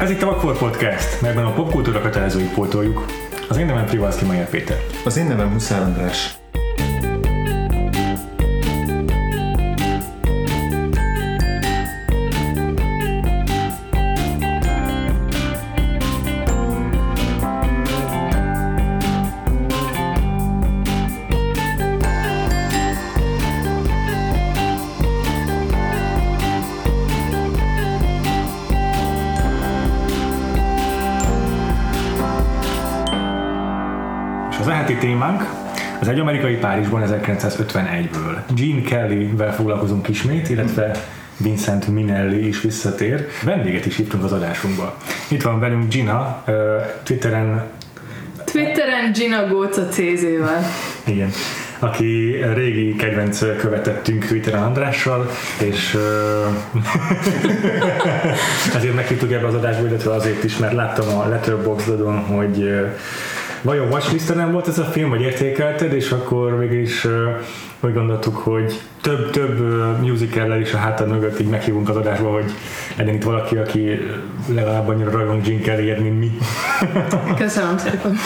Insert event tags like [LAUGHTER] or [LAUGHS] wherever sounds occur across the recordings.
Ez itt a Vakfor Podcast, melyben a popkultúra kötelezőit pótoljuk. Az én nevem Frivalszki Majer Péter. Az én nevem Huszár András. Témánk az egy amerikai Párizsban 1951-ből. Gene Kelly-vel foglalkozunk ismét, illetve Vincent Minelli is visszatér. Vendéget is hívtunk az adásunkba. Itt van velünk Gina, Twitteren Twitteren Gina Góca CZ-vel. [LAUGHS] Igen. Aki régi kedvenc követettünk Twitteren Andrással, és [LAUGHS] ezért meghívtuk ebbe az adásba, illetve azért is, mert láttam a Letterboxdon, hogy vajon watchlisten volt ez a film, vagy értékelted, és akkor végül is ö, úgy gondoltuk, hogy több, több musical is a hátad mögött így meghívunk az adásba, hogy legyen itt valaki, aki legalább annyira rajong Gene Kellyért, mint mi. [LAUGHS] Köszönöm szépen.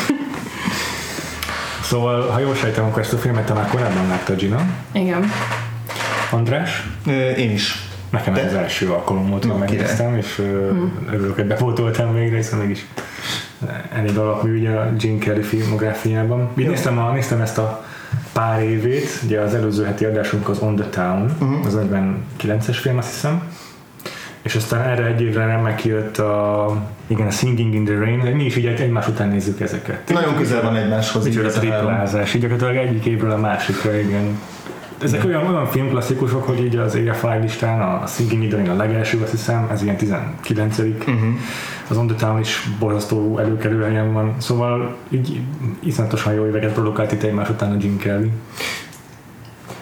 Szóval, ha jól sejtem, akkor ezt a filmet te már korábban láttad, Gina. Igen. András? Én is. Nekem ez Te? az első alkalom volt, Na, megnéztem, és hmm. örülök, hogy befotoltam végre, hiszen mégis elég alapmű ugye a Gene Kelly filmográfiában. Így néztem, a, néztem ezt a pár évét, ugye az előző heti adásunk az On the Town, uh-huh. az 59-es film, azt hiszem, és aztán erre egy évre nem megjött a, igen, a Singing in the Rain, mi is így egymás után nézzük ezeket. Nagyon közel van egymáshoz. így Micsoda triplázás, így gyakorlatilag egyik évről a másikra, igen. Ezek olyan, olyan filmklasszikusok, hogy így az AFI listán a Singing in the a legelső, azt hiszem, ez ilyen 19 uh-huh. Az On the Town is borzasztó előkerül helyen van, szóval így iszonyatosan jó éveket produkált itt egymás után a Jim Kelly.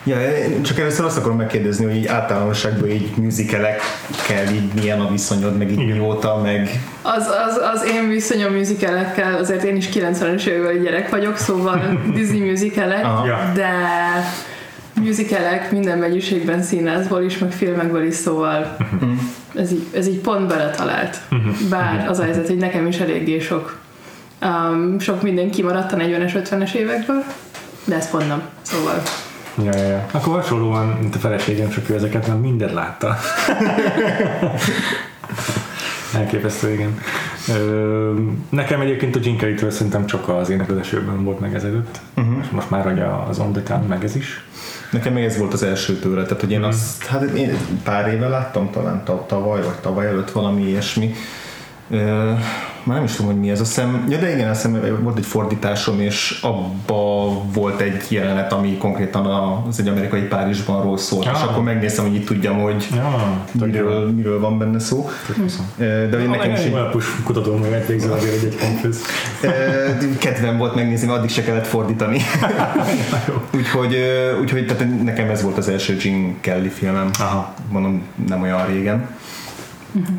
Ja, én csak először azt akarom megkérdezni, hogy így általánosságban így musicalekkel így milyen a viszonyod, meg így mióta, meg Az, az, az én viszonyom musicalekkel, azért én is 90-es évekbeli gyerek vagyok, szóval [LAUGHS] Disney musicalek, de musicalek minden mennyiségben színházból is, meg filmekből is, szóval ez így, ez így pont beletalált. Bár az a helyzet, hogy nekem is eléggé sok, um, sok minden kimaradt a 40-es, 50-es évekből, de ez pont nem. Szóval Ja, ja, ja. Akkor hasonlóan, mint a feleségem, csak ő ezeket nem mindent látta. [LAUGHS] Elképesztő, igen. Ö, nekem egyébként a Jim Kelly-től szerintem csak az ének az esőben volt meg ezelőtt, uh-huh. és most már hogy az On The Town meg ez is. Nekem még ez volt az első tőle, tehát hogy én azt, hát én pár éve láttam talán ta- tavaly, vagy tavaly előtt valami ilyesmi, Ö, már nem is tudom, hogy mi ez a szem. Ja, de igen, azt hiszem, volt egy fordításom, és abba volt egy jelenet, ami konkrétan az egy amerikai Párizsbanról szólt, Ah. és akkor megnéztem, hogy itt tudjam, hogy Ja, miről, miről van benne szó. De hogy nekem is egy egy alapos kutatóművet végzel azért egy. Ö, kedvem volt megnézni, mert addig se kellett fordítani. [LAUGHS] úgyhogy, úgyhogy tehát nekem ez volt az első Gene Kelly filmem. Aha. Mondom, nem olyan régen.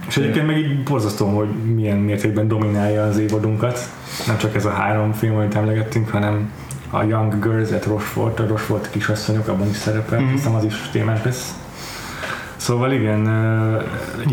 És egyébként meg így borzasztó, hogy milyen mértékben dominálja az évadunkat. Nem csak ez a három film, amit emlegettünk, hanem a Young Girls at Rochefort, a Rochefort kisasszonyok, abban is szerepel, mm-hmm. hiszem az is témás lesz. Szóval igen,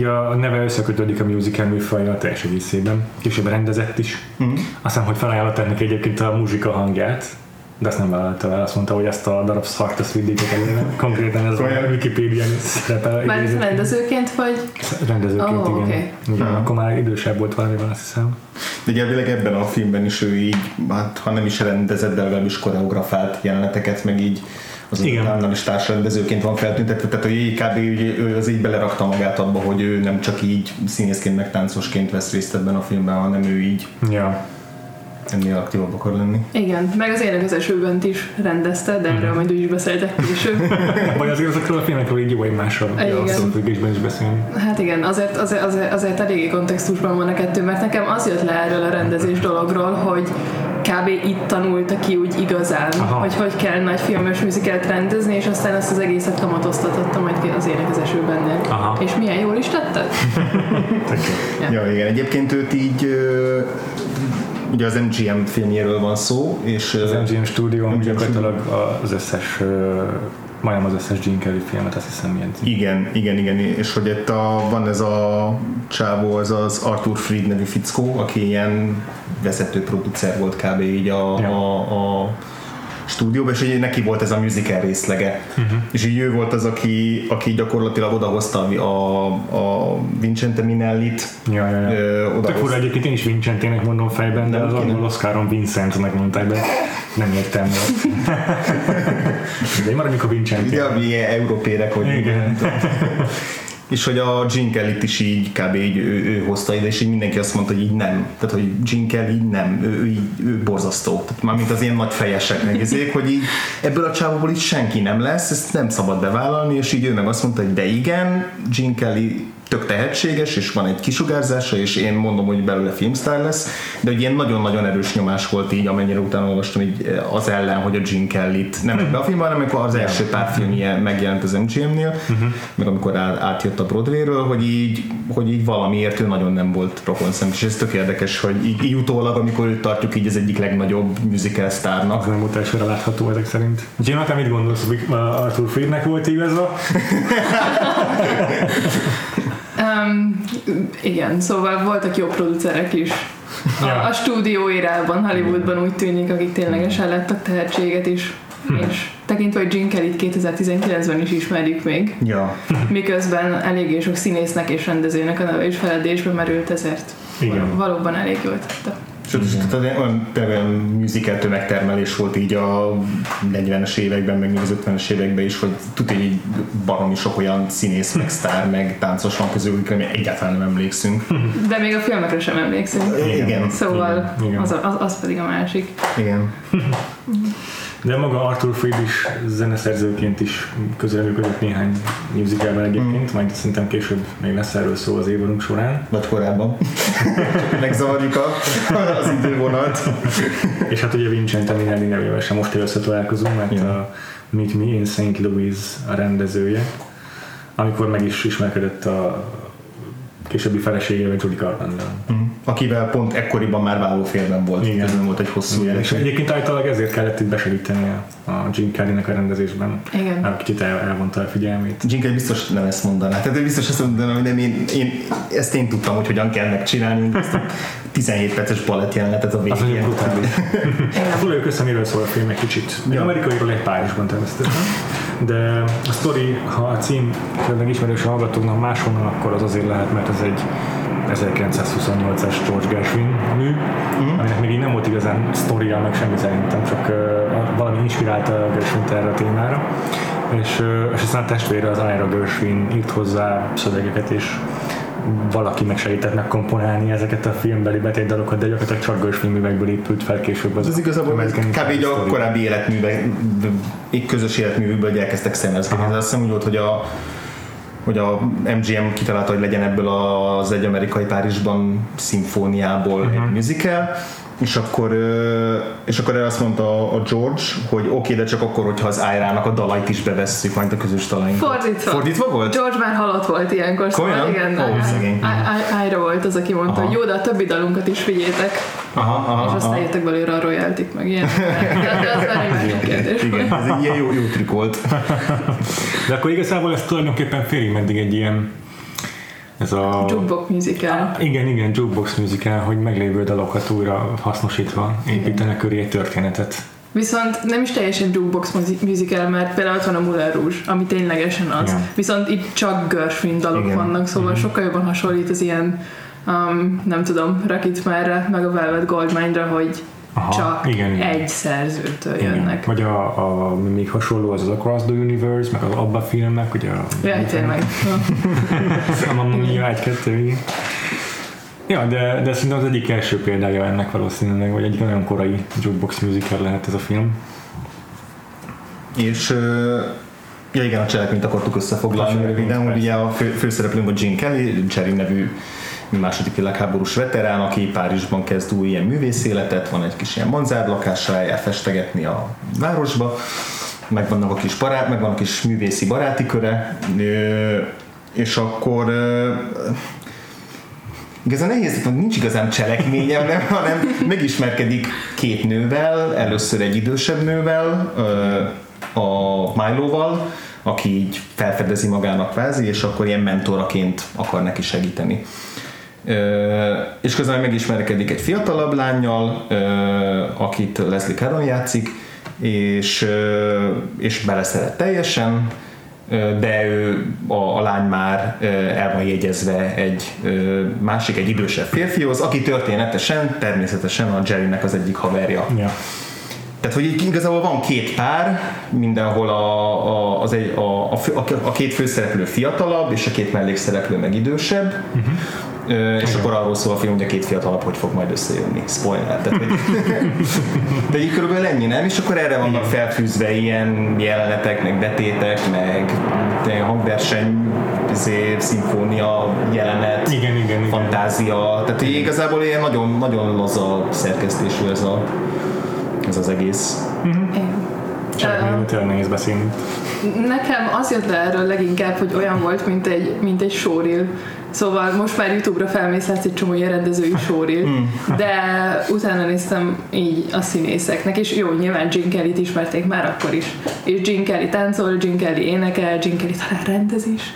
a neve összekötődik a musical műfajjal teljes egészében, később rendezett is. Mm-hmm. Aztán, hogy felajánlott ennek egyébként a muzsika hangját, de ezt nem vállalta el, azt mondta, hogy ezt a darab szart, ezt vidéket előre. Konkrétan ez a Olyan. Wikipédián szerepel. már idézőként. rendezőként vagy? Rendezőként, Ó, igen. oké. igen. Aha. Akkor már idősebb volt valamivel, azt hiszem. De ugye elvileg ebben a filmben is ő így, hát, ha nem is rendezett, de legalábbis koreografált jeleneteket, meg így az Igen. állam is társrendezőként van feltüntetve, tehát hogy így kb. Ő az így belerakta magát abba, hogy ő nem csak így színészként meg táncosként vesz részt ebben a filmben, hanem ő így Ja. Ennél aktívabb akar lenni. Igen, meg az ének az esőben is rendezte, de erről majd úgy is beszéltek később. [LAUGHS] Vagy azért azokról a filmekről így jó egymással szófüggésben is beszélni. Hát igen, azért, azért, azért, azért eléggé kontextusban van a kettő, mert nekem az jött le erről a rendezés dologról, hogy kb. itt tanulta ki úgy igazán, Aha. Hogy hogy kell nagy filmes műzikát rendezni, és aztán ezt az egészet kamatoztatotta majd ki az ének az esőbennél. Aha. És milyen jól is tetted? [LAUGHS] Ja. Ja, igen. Egyébként őt így ö, ugye az MGM filmjéről van szó, és Az MGM stúdió MGM gyakorlatilag az összes majdnem az összes Gene Kelly filmet, azt hiszem ilyen. Igen, igen, igen, és hogy itt a, van ez a csávó, ez az Arthur Fried nevű fickó, aki ilyen vezető producer volt kb. így a, Ja. a, a stúdióban, és így neki volt ez a musical részlege. Uh-huh. És így ő volt az, aki, aki gyakorlatilag odahozta a, a Vincente Minellit, Ja, ja, ja. Ö, Tök fura egyébként én is Vincentének mondom fejben, de Nem, az angol Oscaron Vincentnek mondták, de nem értem. [LAUGHS] de én maradjunk a Vincent. Ugye, ami ilyen európérek, hogy Igen. És hogy a Gene Kelly-t is így kb. Így ő, ő hozta ide, és így mindenki azt mondta, hogy így nem. Tehát, hogy Gene Kelly így nem, ő, ő, így, ő borzasztó. Tehát mármint az ilyen nagy fejesek megizék, hogy így ebből a csávóból így senki nem lesz, ezt nem szabad bevállalni, és így ő meg azt mondta, hogy de igen, Gene Kelly tök tehetséges, és van egy kisugárzása, és én mondom, hogy belőle filmsztár lesz, de hogy ilyen nagyon-nagyon erős nyomás volt így, amennyire utána olvastam így az ellen, hogy a Gene Kelly-t nem ebbe a filmben, hanem amikor az első pár filmje megjelent az MGM-nél, meg amikor át, átjött a Broadway-ről, hogy így, hogy így valamiért ő nagyon nem volt rokon szem, és ez tök érdekes, hogy így, így utólag, amikor őt tartjuk így az egyik legnagyobb musical sztárnak, Az nem volt elsőre látható ezek szerint. Te mit gondolsz, hogy Arthur Friednek volt igaza? [LAUGHS] Um, igen, szóval voltak jó producerek is. A, Ja. a stúdió érában, Hollywoodban úgy tűnik, akik ténylegesen láttak tehetséget is. És tekintve, hogy Gene Kelly-t 2019-ben is ismerjük még, Ja, miközben eléggé sok színésznek és rendezőnek a neve is feledésbe merült, ezért Igen. valóban elég jól tette. Sőt, tehát olyan, olyan musical tömegtermelés volt így a 40-es években, meg még az 50-es években is, hogy tudja, hogy így baromi sok olyan színész, meg sztár, meg táncos van közülük, ami egyáltalán nem emlékszünk. [LAUGHS] De még a filmekre sem emlékszünk. Igen, Szóval igen. az, az, az pedig a másik. igen. [LAUGHS] De maga Arthur Fried is zeneszerzőként is közelműködött néhány musicalben egyébként, majd szerintem később még lesz erről szó az évadunk során. Vagy korábban. [LAUGHS] Megzavarjuk a, az idővonat. És hát ugye Vincente Minelli nevével sem most először találkozunk, mert Igen. a Meet Me in St. Louis a rendezője, amikor meg is ismerkedett a későbbi feleségével, Judy Carpenter. Akivel pont ekkoriban már válófélben volt. Igen. Közben volt egy hosszú Igen, élet. és egyébként általában ezért kellett itt besegíteni a, Jim Kelly-nek a rendezésben. Igen. Mert kicsit el, elvonta a figyelmét. Jinkel biztos nem ezt mondaná. Tehát ő biztos azt mondaná, hogy nem én, én, ezt én tudtam, hogy hogyan kell megcsinálni, ezt a 17 perces balett jelenetet a Az nagyon végén. brutális. Foglaljuk össze, miről szól a film egy kicsit. Egy Ja. amerikairól, egy Párizsban természetesen. De a sztori, ha a cím meg ismerős a hallgatóknak máshonnan, akkor az azért lehet, mert ez egy 1928-as George Gershwin mű, uh-huh. aminek még így nem volt igazán sztoria, meg semmi szerintem, csak uh, valami inspirálta gershwin erre a témára. És, uh, és aztán a testvére, az Ira Gershwin írt hozzá szövegeket, és valaki megsegített megkomponálni ezeket a filmbeli betétdalokat, de gyakorlatilag csak Gershwin művekből épült fel később az Ez igazából kb. így a korábbi életművek, egy közös életművükből hogy elkezdtek szemezgetni. Ez azt hiszem úgy volt, hogy a hogy a MGM kitalálta, hogy legyen ebből az egy amerikai Párizsban szimfóniából uh-huh. egy musical, és akkor, és akkor erre azt mondta a George, hogy oké, okay, de csak akkor, hogyha az Ájrának a dalait is bevesszük, majd a közös dalainkat. Fordítva. Fordítva volt? George már halott volt ilyenkor, szóval Komolyan? igen. Ó, szegény. Ájra volt az, aki mondta, Aha. hogy jó, de a többi dalunkat is vigyétek, Aha, aha, és aztán aha. jöttek belőle a royaltik, meg ilyen. [LAUGHS] De, de az már egy másik kérdés. Igen, ez egy ilyen jó, jó trükk volt. [LAUGHS] De akkor igazából ez tulajdonképpen félig meddig egy ilyen ez a... Jukebox musical. Igen, igen, jukebox musical, hogy meglévő dalokat újra hasznosítva építenek köré egy történetet. Viszont nem is teljesen jukebox musical, mert például ott van a Moulin Rouge, ami ténylegesen az. Igen. Viszont itt csak Gershwin dalok Igen. vannak, szóval sokkal jobban hasonlít az ilyen, um, nem tudom, Rocketman-re, meg a Velvet Goldmine-ra, hogy Aha, csak igen, igen. egy szerzőtől Igen. jönnek. Vagy a, a, még hasonló az az Across the Universe, meg az Abba filmek, ugye a... Jaj, tényleg. A Mamma Mia 1 2 igen. Ja, de, de szerintem az egyik első példája ennek valószínűleg, vagy egyik nagyon korai jukebox musical lehet ez a film. És ja igen, a cselekményt akartuk A összefoglalni röviden, hogy ugye a fő, főszereplőnk a Gene Kelly, Jerry nevű második világháborús veterán, aki Párizsban kezd új ilyen művészéletet, van egy kis ilyen manzárlakása, eljár festegetni a városba, meg vannak a kis barát, meg van a kis művészi baráti köre, és akkor Igazán nehéz, hogy nincs igazán cselekménye, hanem, hanem megismerkedik két nővel, először egy idősebb nővel, a Milo-val, aki így felfedezi magának kvázi, és akkor ilyen mentoraként akar neki segíteni. És közben megismerkedik egy fiatalabb lányjal, akit Leslie Caron játszik, és, és beleszeret teljesen, de ő, a, a lány már el van jegyezve egy másik, egy idősebb férfihoz, aki történetesen, természetesen a Jerrynek az egyik haverja. Ja. Tehát, hogy igazából van két pár, mindenhol a, a, az egy, a, a, a két főszereplő fiatalabb, és a két mellékszereplő meg idősebb. Uh-huh. Ö, és akkor arról szól a film, hogy a két fiatalabb hogy fog majd összejönni. Spoiler. Tehát, hogy, [LAUGHS] de így körülbelül ennyi, nem? És akkor erre vannak felfűzve ilyen jelenetek, meg betétek, meg hangverseny, izé, szimfónia jelenet, Igen, igen, igen. fantázia. Tehát így igazából ilyen nagyon, nagyon laza szerkesztésű ez, a, ez az egész. Igen. Csak tényleg nehéz beszélni. Nekem az jött le erről leginkább, hogy olyan volt, mint egy, mint egy showreel. Szóval most már Youtube-ra felmész, látsz egy csomó ilyen rendezői showreel, de utána néztem így a színészeknek, és jó, nyilván Gene Kelly-t ismerték már akkor is. És Gene Kelly táncol, Gene Kelly énekel, Gene Kelly talán rendez is.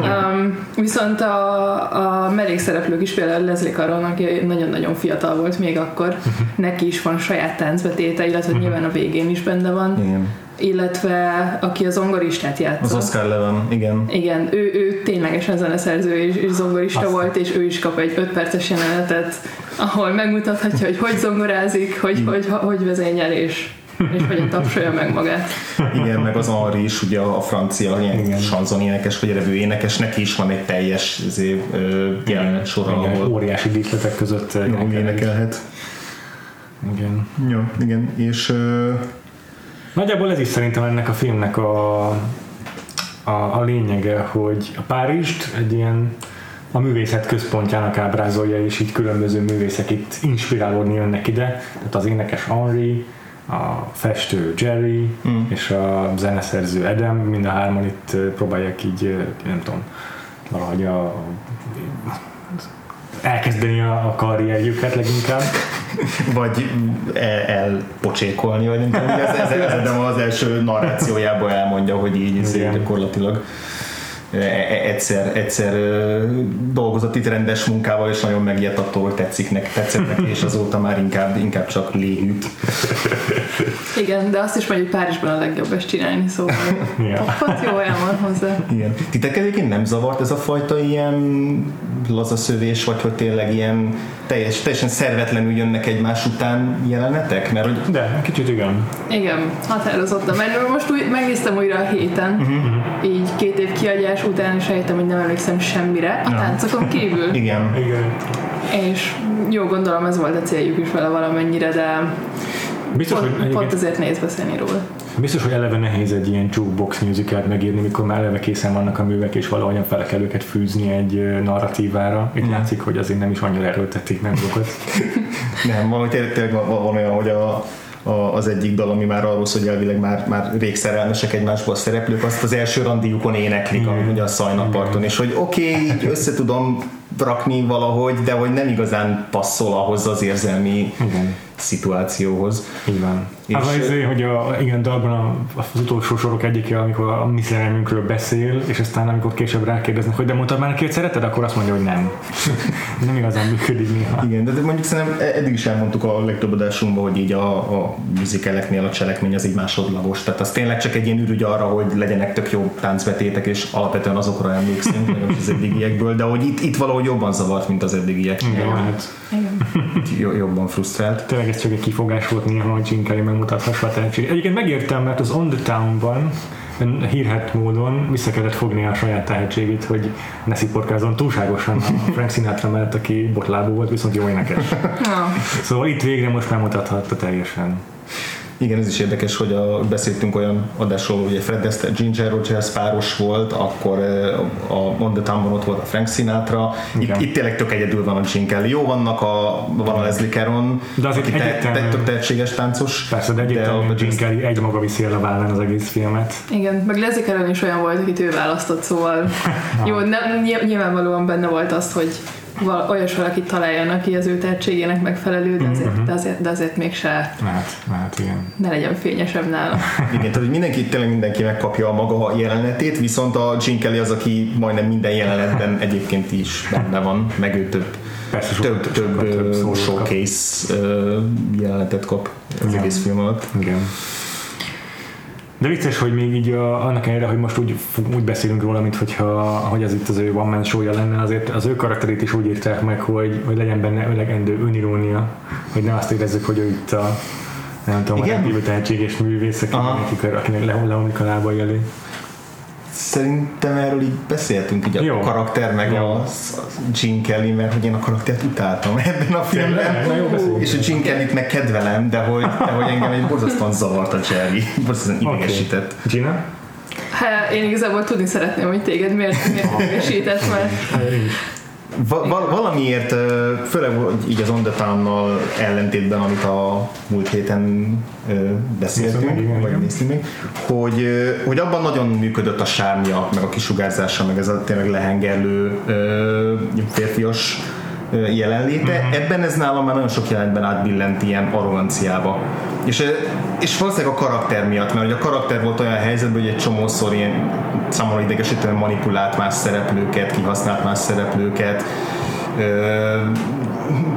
um, viszont a, a mellékszereplők is, például Leslie Caron, aki nagyon-nagyon fiatal volt még akkor, [LAUGHS] neki is van saját táncbetéte, illetve nyilván a végén is benne van Igen. Illetve aki a zongoristát Az játszott. Oscar Leven, igen. Igen, ő, ő ténylegesen zeneszerző és, és zongorista Azt. volt, és ő is kap egy 5 perces jelenetet, ahol megmutathatja, hogy hogy zongorázik, hogy, hogy, hogy vezényel, és, és hogyan tapsolja meg magát. Igen, meg az Henri is, ugye a francia ilyen sanzon énekes, vagy revő énekes, neki is van egy teljes ö, jelenet sora, ahol óriási díszletek között énekelhet. Igen. Jó, igen, és Nagyjából ez is szerintem ennek a filmnek a, a, a lényege, hogy a Párizst egy ilyen a művészet központjának ábrázolja, és így különböző művészek itt inspirálódni jönnek ide. Tehát az énekes Henri, a festő Jerry Mm. és a zeneszerző Adam, mind a hárman itt próbálják így, nem tudom, valahogy a, elkezdeni a, a karrierjüket leginkább. Vagy el, elpocsékolni, vagy nem tudom, ez, ez, ez Adam az első narrációjából elmondja, hogy így Igen. gyakorlatilag e- e- egyszer, egyszer dolgozott itt rendes munkával, és nagyon megijedt attól, hogy tetszik neki, tetszett neki, és azóta már inkább, inkább csak léhűt. Igen, de azt is mondjuk Párizsban a legjobb ezt csinálni, szóval [LAUGHS] Ja. ott jó olyan van hozzá. Igen. Titeket egyébként nem zavart ez a fajta ilyen lazaszövés, vagy hogy tényleg ilyen teljes, teljesen szervetlenül jönnek egymás után jelenetek? Mert hogy De, kicsit igen. Igen, határozottan. Mert most úgy, megnéztem újra a héten, uh-huh. így két év kiadás után, és rájöttem, hogy nem emlékszem semmire, a Ja. táncokon kívül. [LAUGHS] igen, Igen. És jó, gondolom ez volt a céljuk is vele valamennyire, de Biztos, hogy, pont, pont egyébként, ezért nehéz beszélni róla. biztos, hogy eleve nehéz egy ilyen jukebox musicalt megírni, mikor már eleve készen vannak a művek, és valahogyan fel kell őket fűzni egy narratívára. Itt látszik, hogy azért nem is annyira erőltették meg azokat. nem, [LAUGHS] valahogy tényleg, van, olyan, hogy a, a, az egyik dal, ami már arról szól, hogy elvileg már, már rég szerelmesek egymásból a szereplők, azt az első randiukon éneklik, Igen. ami ugye a szajnapparton, és hogy oké, okay, így össze tudom rakni valahogy, de hogy nem igazán passzol ahhoz az érzelmi Igen. Szituációhoz. Így van. És- És, az, azért, hogy a, igen, dalban az utolsó sorok egyike, amikor a mi szerelmünkről beszél, és aztán amikor később rákérdeznek, hogy de mondtad már neki, hogy szereted, akkor azt mondja, hogy nem. [LAUGHS] nem igazán működik néha. Igen, de, mondjuk szerintem e- eddig is elmondtuk a legtöbb adásunkban, hogy így a, a musicaleknél a cselekmény az így másodlagos. Tehát az tényleg csak egy ilyen ürügy arra, hogy legyenek tök jó táncbetétek, és alapvetően azokra emlékszünk, legalábbis az eddigiekből, de hogy itt, itt valahogy jobban zavart, mint az eddigiek. Igen, hát Igen. Jobban frusztrált. tényleg ez csak egy kifogás volt néha, hogy Jim Megmutathassa a tehetségét. Egyébként megértem, mert az On the Town-ban hírhet módon vissza kellett fogni a saját tehetségét, hogy ne sziporkázzon túlságosan a Frank Sinatra mellett, aki botlábú volt, viszont jó énekes. [LAUGHS] Na, Szóval itt végre most megmutathatta teljesen. Igen, ez is érdekes, hogy a, beszéltünk olyan adásról, hogy Fred Astaire, Ginger Rogers páros volt, akkor eh, a On the Town-ban ott volt a Frank Sinatra. Itt, Igen. itt tényleg tök egyedül van a Gene Kelly. Jó, vannak a, van a Leslie Caron, De azért aki te, te, egyértelműen- tök tehetséges táncos. Persze, de egyébként a- Jim Carrey egy maga viszi el a vállán az egész filmet. igen, meg Leslie Caron is olyan volt, akit ő választott, szóval [LAUGHS] jó, nem, ny- nyilvánvalóan benne volt az, hogy val- olyas valakit találjon, aki az ő tehetségének megfelelő, de azért, Mhm. de azért, de azért mégse Lehet, lehet, igen. ne legyen fényesebb nála. [LAUGHS] Igen, tehát hogy mindenki, tényleg mindenki megkapja a maga jelenetét, viszont a Gene Kelly az, aki majdnem minden jelenetben egyébként is benne van, meg ő több, Persze so- több, több, sokkal több kap. showcase ö, jelenetet kap az Igen. egész film alatt. Igen. De vicces, hogy még így a, annak ellenére, hogy most úgy, úgy beszélünk róla, mint hogyha, hogy ez itt az ő man show lenne, azért az ő karakterét is úgy írták meg, hogy, hogy legyen benne elegendő önirónia, hogy ne azt érezzük, hogy ő itt a nem tudom, Igen? a rendkívül tehetséges művész, aki, Aha. akinek, akinek le, leomlik a lábai elé. Szerintem erről így beszéltünk, így a Jó. karakter, meg Jó. a, Gene Kelly, mert hogy én a karaktert utáltam [LAUGHS] ebben a filmben. És a Gene Kelly-t meg kedvelem, de hogy, de hogy engem egy borzasztóan zavart a Jerry, [LAUGHS] borzasztóan idegesített. Gina? Hát én igazából tudni szeretném, hogy téged miért, miért [LAUGHS] idegesített, mert Va- val- valamiért, főleg így az On The Town-nal ellentétben, amit a múlt héten beszéltünk, vagy néztünk még, hogy, hogy abban nagyon működött a sármja, meg a kisugárzása, meg ez a tényleg lehengerlő férfias jelenléte. Mhm. Uh-huh. Ebben ez nálam már nagyon sok jelentben átbillent ilyen arroganciába. És, és valószínűleg a karakter miatt, mert ugye a karakter volt olyan helyzetben, hogy egy csomószor ilyen számomra idegesítően manipulált más szereplőket, kihasznált más szereplőket,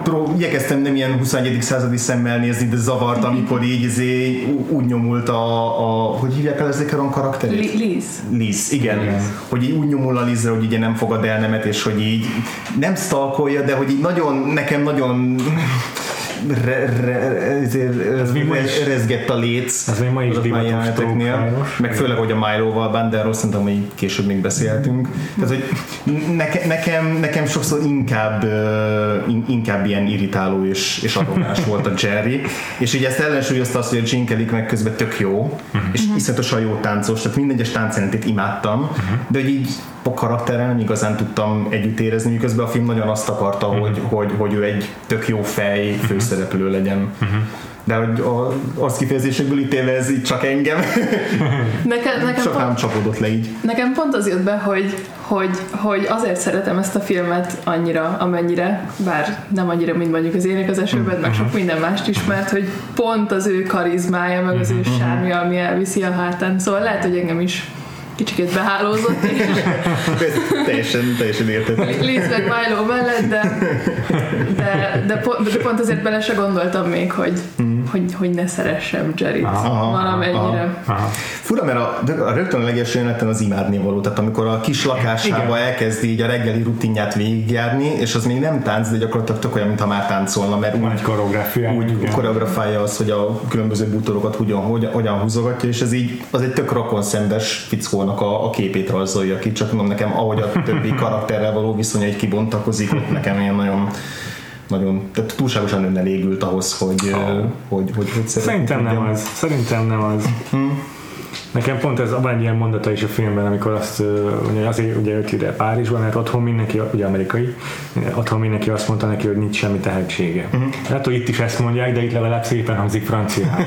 pró- igyekeztem nem ilyen 21. századi szemmel nézni, de zavart, amikor így izé, úgy nyomult a, a hogy hívják el ezeket a karakterét? Li- Liz. Liz, igen. Igen. Hogy így úgy nyomul a Lizre, hogy ugye nem fogad el nemet, és hogy így nem stalkolja, de hogy így nagyon, nekem nagyon re, re, ezért, Ez még ma is- re, rezgett a léc. Ez még ma is divatos. Meg főleg, hogy a Milo-val, Banderos, szerintem, hogy később még beszéltünk. Tehát, hogy neke, nekem, nekem sokszor inkább, inkább ilyen irritáló és, és arrogáns [LAUGHS] volt a Jerry, és így ezt ellensúlyozta azt, hogy a Kelly meg közben tök jó, és iszonyatosan jó táncos, tehát minden egyes táncjelentét imádtam, de hogy így a karakterrel nem igazán tudtam együtt érezni, miközben a film nagyon azt akarta, hogy, hogy, hogy ő egy tök jó fej főszereplő legyen. De hogy a, az kifejezésekből ítélve ez így csak engem. [LAUGHS] Nekem, nekem, Csak nem pont, csapódott le így. nekem pont az jött be, hogy, hogy, hogy azért szeretem ezt a filmet annyira, amennyire, bár nem annyira, mint mondjuk az ének az esőben, meg sok minden mást is, mert hogy pont az ő karizmája, meg az ő sármja, ami elviszi a hátán. Szóval lehet, hogy engem is kicsikét behálózott, és [LAUGHS] teljesen, teljesen értető. Liz meg Milo mellett, de, de, de, pont, de pont azért bele se gondoltam még, hogy, hogy, hogy ne szeressem Jerryt Aha, valamennyire. Aha. Fura, mert a, de a rögtön a legelső jeleneten az imádni való, tehát amikor a kis lakásába Igen. elkezdi így a reggeli rutinját végigjárni, és az még nem tánc, de gyakorlatilag tök olyan, mintha már táncolna, mert Van úgy, egy koreográfia. úgy igen. koreografálja az, hogy a különböző bútorokat hogyan, hogyan, hogyan húzogatja, és ez így az egy tök rokonszembes fickónak a, a képét rajzolja ki, csak mondom nekem, ahogy a többi [LAUGHS] karakterrel való viszonya egy kibontakozik, ott nekem ilyen nagyon nagyon, tehát túlságosan önelégült ahhoz, hogy, oh. hogy, hogy, hogy szeretni Szerintem nem az. Szerintem nem az. Nekem pont ez van egy ilyen mondata is a filmben, amikor azt, ugye azért ugye jött ide Párizsban, mert otthon mindenki, ugye amerikai, otthon mindenki azt mondta neki, hogy nincs semmi tehetsége. Uh-huh. Hát, hogy itt is ezt mondják, de itt legalább szépen hangzik franciául.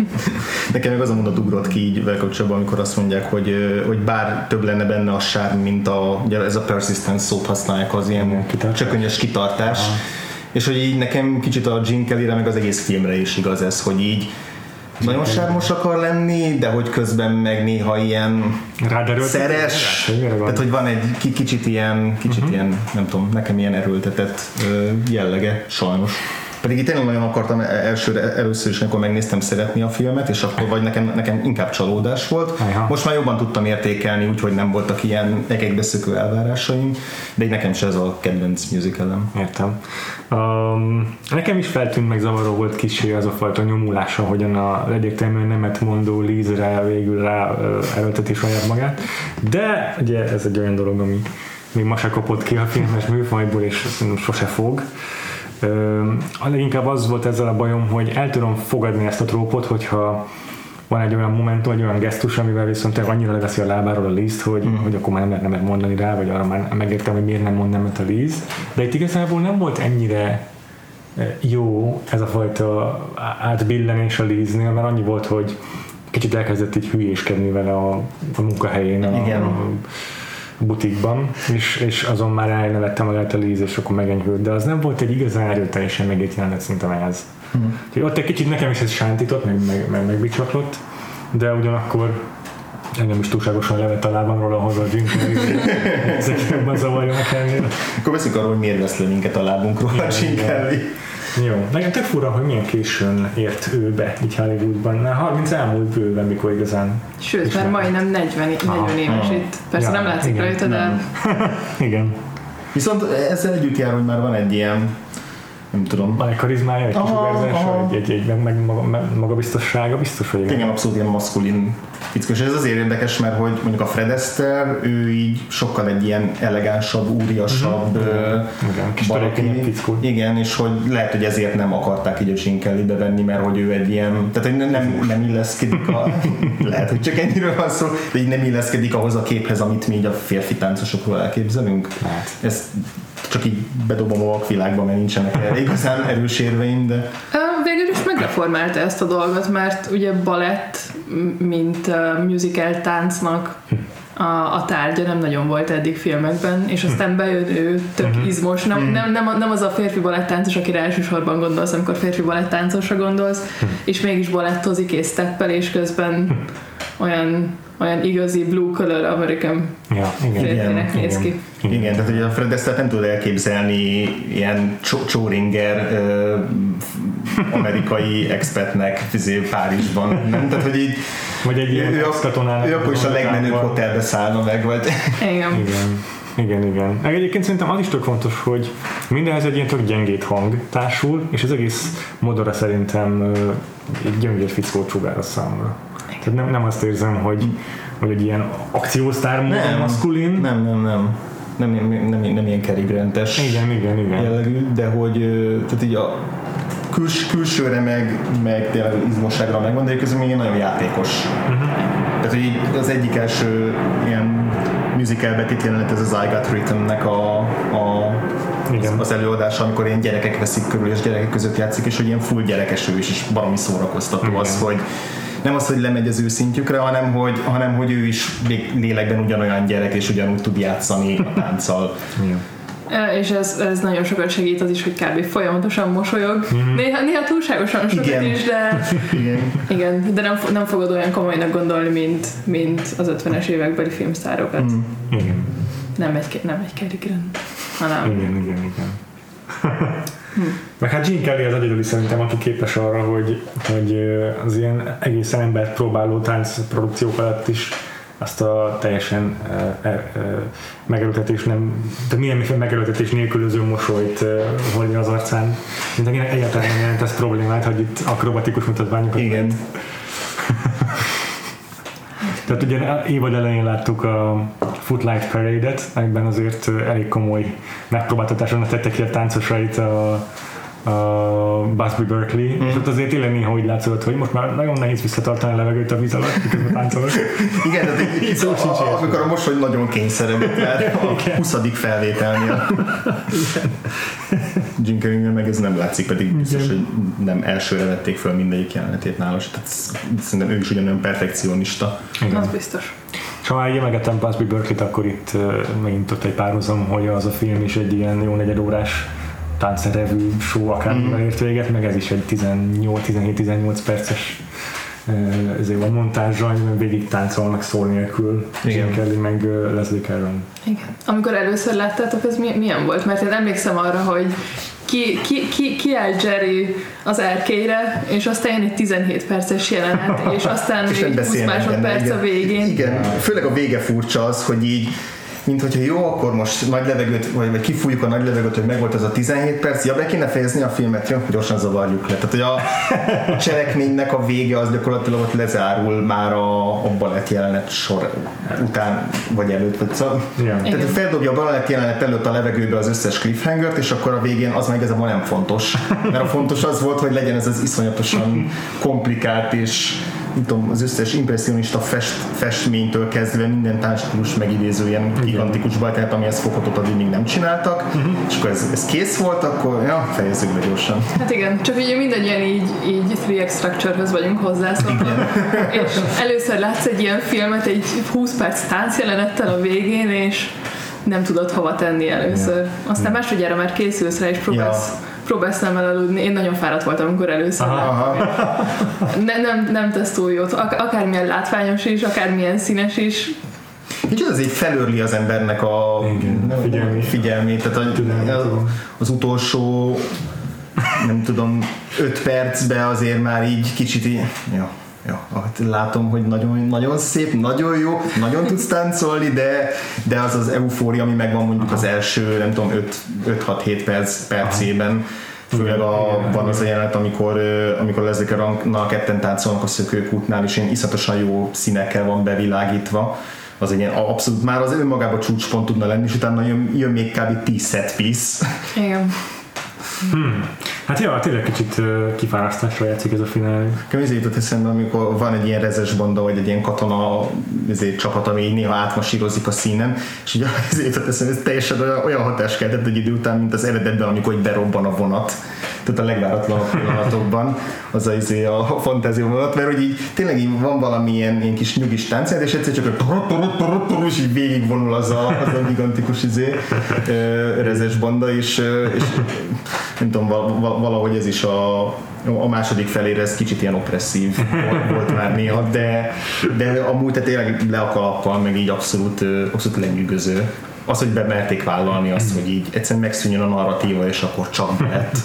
[LAUGHS] Nekem meg az a mondat ugrott ki így vele kapcsolatban, amikor azt mondják, hogy, hogy bár több lenne benne a sár, mint a, ugye ez a persistence szót használják az ilyen kitartás. csökönyös kitartás. És hogy így nekem kicsit a Gene Kelly-re, meg az egész filmre is igaz ez, hogy így nagyon sármos akar lenni, de hogy közben meg néha ilyen Ráderőlt. szeres, Ráderőlt, tehát hogy van egy ki- kicsit ilyen, kicsit uh-huh. ilyen, nem tudom, nekem ilyen erőltetett jellege, sajnos. Pedig itt tényleg nagyon akartam elsőre, először is, amikor megnéztem szeretni a filmet, és akkor vagy nekem, nekem inkább csalódás volt. Ajha. Most már jobban tudtam értékelni, úgyhogy nem voltak ilyen ekekbeszökő elvárásaim, de így nekem se ez a kedvenc musicalem. Értem. Um, nekem is feltűnt meg zavaró volt kicsi az a fajta nyomulása, hogyan a egyértelműen nemet mondó Lízre végül rá erőlteti saját magát. De ugye ez egy olyan dolog, ami még ma se kapott ki a filmes műfajból, és sose fog. A leginkább az volt ezzel a bajom, hogy el tudom fogadni ezt a trópot, hogyha van egy olyan momentum, egy olyan gesztus, amivel viszont annyira leveszi a lábáról a Liz-t, hogy, mm. hogy akkor már nem lehet nemet mondani rá, vagy arra már megértem, hogy miért nem mond nemet a Liz. De itt igazából nem volt ennyire jó ez a fajta átbillenés a Liznél, mert annyi volt, hogy kicsit elkezdett így hülyéskedni vele a, a munkahelyén. Igen. A, butikban, és, és azon már elnevettem magát a Liz, és akkor megenyhült, de az nem volt egy igazán erőteljesen megért jelenet szerintem ez. Hmm. Ott egy kicsit nekem is ez sántított, meg, meg, meg megbicsaklott, de ugyanakkor engem is túlságosan levet a lábam róla hozzá a Jim [LAUGHS] Ezek jobban zavarjanak ennél. Akkor beszünk arról, hogy miért vesz le minket a lábunkról a Jim Carrey. Jó, nekem tök fura, hogy milyen későn ért ő be így Hollywoodban. Már 30 elmúlt bőven, mikor igazán. Sőt, már majdnem 40, 40 éves itt. Persze ja, nem látszik igen, rajta, de... [LAUGHS] igen. Viszont ezzel együtt jár, hogy már van egy ilyen nem tudom. Van egy karizmája, egy aha, egy, egy, egy meg, meg maga, magabiztossága, biztos, hogy igen. abszolút ilyen maszkulin fickó. És ez azért érdekes, mert hogy mondjuk a Fred Astaire, ő így sokkal egy ilyen elegánsabb, úriasabb uh-huh. igen, Igen, és hogy lehet, hogy ezért nem akarták így a Gene bevenni, mert hogy ő egy ilyen, tehát hogy nem, nem illeszkedik a, [LAUGHS] lehet, hogy csak ennyiről van szó, de így nem illeszkedik ahhoz a képhez, amit mi így a férfi táncosokról elképzelünk. Hát. Ez csak így bedobom a vakvilágba, mert nincsenek erre igazán erős érveim, de... Végül is megreformálta ezt a dolgot, mert ugye balett, mint musical táncnak a, a tárgya nem nagyon volt eddig filmekben, és aztán bejön ő tök uh-huh. izmos. Nem, uh-huh. nem, nem, nem az a férfi balettáncos, akire elsősorban gondolsz, amikor férfi balettáncosra gondolsz, uh-huh. és mégis balettozik és steppel, és közben olyan olyan igazi blue color American ja, igen, igen, néz igen, ki. Igen, igen tehát hogy a Fred Astaire nem tud elképzelni ilyen Csóringer uh, amerikai expatnek fizé Párizsban. Nem? Tehát, hogy így vagy egy ilyen ő, ő akkor is a legmenőbb hotelbe szállna meg, vagy... Igen. igen. Igen, igen. Meg egyébként szerintem az is tök fontos, hogy mindenhez egy ilyen tök gyengét hang társul, és az egész modora szerintem egy gyöngér fickót sugároz számomra. Tehát nem, nem azt érzem, hogy, hogy egy ilyen akciósztár nem, maszkulin. Nem, nem, nem. Nem, nem, nem, nem ilyen kerigrentes igen, igen, igen. jellegű, de hogy tehát így a küls, külsőre meg, meg tényleg izmosságra megvan, de közben még nagyon játékos. Uh-huh. Tehát, hogy az egyik első ilyen musical betét jelenet ez az I Got Rhythm-nek a, a igen. az előadása, amikor ilyen gyerekek veszik körül, és gyerekek között játszik, és hogy ilyen full gyerekes ő is, és baromi szórakoztató Igen. az, hogy nem az, hogy lemegy az ő szintjükre, hanem hogy, hanem hogy ő is még lélekben ugyanolyan gyerek, és ugyanúgy tud játszani a tánccal. És ez, ez nagyon sokat segít az is, hogy kb. folyamatosan mosolyog. Mm-hmm. Néha, néha túlságosan sokat igen. is, de [LAUGHS] igen. igen de nem, nem fogod olyan komolynak gondolni, mint, mint az 50-es évekbeli filmszárokat. Mm. Igen. Nem egy, nem egy Grant, hanem... Igen, igen, igen. [LAUGHS] Hm. Meg hát Gene Kelly az egyedüli szerintem, aki képes arra, hogy, hogy az ilyen egész ember próbáló táncprodukciók alatt is azt a teljesen uh, uh, megerőltetés nem, de milyen megerőltetés nélkülöző mosolyt uh, hordja az arcán. Mint egyáltalán nem jelent ez problémát, hogy itt akrobatikus mutatványokat Igen. [LAUGHS] Tehát ugye évad elején láttuk a Footlight Parade-et, amiben azért elég komoly megpróbáltatáson tettek ki a táncosait a a Busby Berkeley, mm. és ott azért tényleg néha úgy látszott, hogy most már nagyon nehéz visszatartani a levegőt a víz alatt, miközben táncolok. [LAUGHS] Igen, de így szó sincs a, amikor a mosoly nagyon kényszerebb, mert a 20. felvételnél. Jim meg ez nem látszik, pedig biztos, hogy nem elsőre vették fel mindegyik jelenetét nála, tehát szerintem ő is ugyanolyan perfekcionista. Igen. Az biztos. És ha már emegetem Busby Berkeley-t, akkor itt megint ott egy párhuzam, hogy az a film is egy ilyen jó negyed órás táncrevű show akármivel mm. ért véget, meg ez is egy 18-17-18 perces ezért van montázsa, amiben végig táncolnak szó nélkül. Igen. Kelly meg Leslie Caron. Igen. Amikor először láttátok, ez milyen volt? Mert én emlékszem arra, hogy ki, ki, ki, ki áll Jerry az erkélyre, és aztán jön egy 17 perces jelenet, és aztán [LAUGHS] és 20 másodperc a végén. Igen, főleg a vége furcsa az, hogy így mint hogyha jó, akkor most nagy levegőt, vagy, vagy kifújjuk a nagy levegőt, hogy megvolt az a 17 perc, ja, be kéne fejezni a filmet, jó, gyorsan zavarjuk le. Tehát, hogy a, a [LAUGHS] cselekménynek a vége az gyakorlatilag ott lezárul már a, a balett jelenet sor után, vagy előtt. Vagy szóval, yeah. Tehát feldobja a balett jelenet előtt a levegőbe az összes cliffhanger és akkor a végén az már igazából nem fontos. Mert a fontos az volt, hogy legyen ez az iszonyatosan komplikált és nem tudom, az összes impressionista fest, festménytől kezdve minden táncstílus megidéző ilyen gigantikus bajtát, amihez fokotot addig még nem csináltak, uh-huh. és akkor ez, ez kész volt, akkor ja, fejezzük be gyorsan. Hát igen, csak ugye mindannyian így, így 3X structure-höz vagyunk hozzászokva. és először látsz egy ilyen filmet, egy 20 perc táncjelenettel a végén, és nem tudod hova tenni először. Aztán másodjára már készülsz rá, és próbálsz, ja. Próbálsz nem elaludni. Én nagyon fáradt voltam, amikor először Aha. Ne, nem, nem tesz túl jót. Ak- akármilyen látványos is, akármilyen színes is, Kicsit az így felőrli az embernek a Igen, figyelmét. Tehát a, az, az utolsó nem tudom, öt percben azért már így kicsit így, ja, Ja, hát látom, hogy nagyon, nagyon szép, nagyon jó, nagyon tudsz táncolni, de, de az az eufória, ami megvan mondjuk az első, nem tudom, 5-6-7 perc, percében, főleg a, van az a jelenet, amikor, amikor Leslie Rangnal ketten táncolnak a szökőkútnál, és ilyen iszatosan jó színekkel van bevilágítva az egy ilyen abszolút már az önmagában csúcspont tudna lenni, és utána jön, jön még kb. 10 set piece. Igen. Hmm. Hát jó, tényleg kicsit kifárasztásra játszik ez a finálé. Nekem jutott eszembe, amikor van egy ilyen rezes banda, vagy egy ilyen katona ezért, csapat, ami néha átmasírozik a színen, és ugye [LAUGHS] ezért jutott eszembe, ez teljesen olyan, hatás keltett egy idő után, mint az eredetben, amikor egy berobban a vonat. Tehát a legváratlanabb pillanatokban az a, izé, a fantázia vonat, mert hogy így tényleg így van valami ilyen, kis nyugis táncát, és egyszer csak a és így végigvonul az a, az a gigantikus izé, rezes banda, és, és nem tudom, valahogy ez is a, a második felére ez kicsit ilyen opresszív volt már néha, de, de amúgy tehát tényleg le a kalappal, meg így abszolút, abszolút lenyűgöző. Az, hogy bemerték vállalni azt, hogy így egyszerűen megszűnjön a narratíva, és akkor csak lett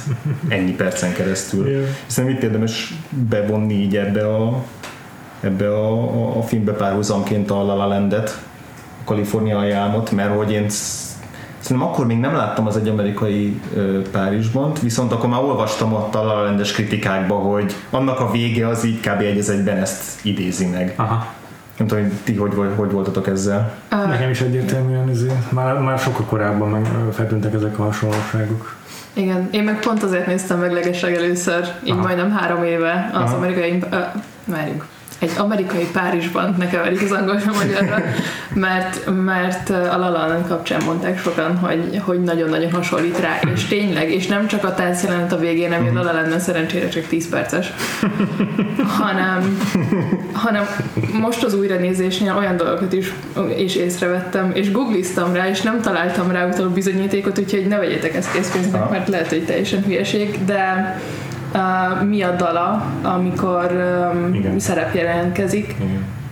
ennyi percen keresztül. Yeah. Szerintem itt érdemes bevonni így ebbe a, ebbe a, a, a filmbe párhuzamként a La La Landet, a kaliforniai álmot, mert hogy én Szerintem akkor még nem láttam az egy amerikai ö, Párizsban, viszont akkor már olvastam ott a rendes kritikákba, hogy annak a vége az így kb. egy egyben ezt idézi meg. Aha. Nem tudom, hogy ti hogy, hogy, hogy voltatok ezzel? Uh, Nekem is egyértelműen ezért. Már, már sokkal korábban meg feltűntek ezek a hasonlóságok. Igen, én meg pont azért néztem meg legesleg először, így Aha. majdnem három éve az Aha. amerikai, uh, várjuk, egy amerikai Párizsban, ne keverjük az angol a magyarra, mert, mert a La La Land kapcsán mondták sokan, hogy, hogy nagyon-nagyon hasonlít rá, és tényleg, és nem csak a táncjelenet a végén, ami a La La Landben szerencsére csak 10 perces, hanem, hanem most az újranézésnél olyan dolgokat is és észrevettem, és googliztam rá, és nem találtam rá utána bizonyítékot, úgyhogy ne vegyétek ezt készpénznek, mert lehet, hogy teljesen hülyeség, de uh, mi a dala, amikor um, szerep jelentkezik.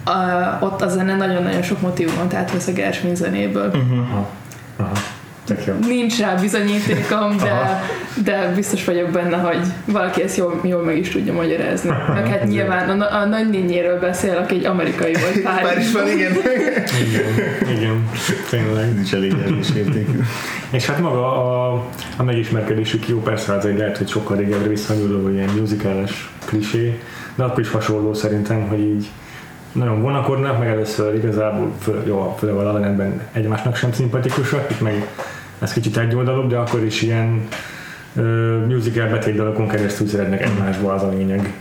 Uh, ott a zene nagyon-nagyon sok motivumot átvesz a Gershwin zenéből. Uh-huh. Aha. Aha. Nincs rá bizonyítékom, de, de biztos vagyok benne, hogy valaki ezt jól, jól meg is tudja magyarázni. [LAUGHS] Meg hát nyilván a, a nagynényéről beszél, aki egy amerikai volt [LAUGHS] Párizsban. igen. igen. Igen, tényleg. Is elég erős értékű. És hát maga a, a megismerkedésük jó, persze az egy lehet, hogy sokkal régebbre visszanyúló, ilyen musicales klisé, de akkor is hasonló szerintem, hogy így nagyon vonakodnak, meg először igazából jó, főleg a Lalenben egymásnak sem szimpatikusak, itt meg ez kicsit egyoldalúbb, de akkor is ilyen uh, musical betétdalokon keresztül szeretnek egymásba az a lényeg.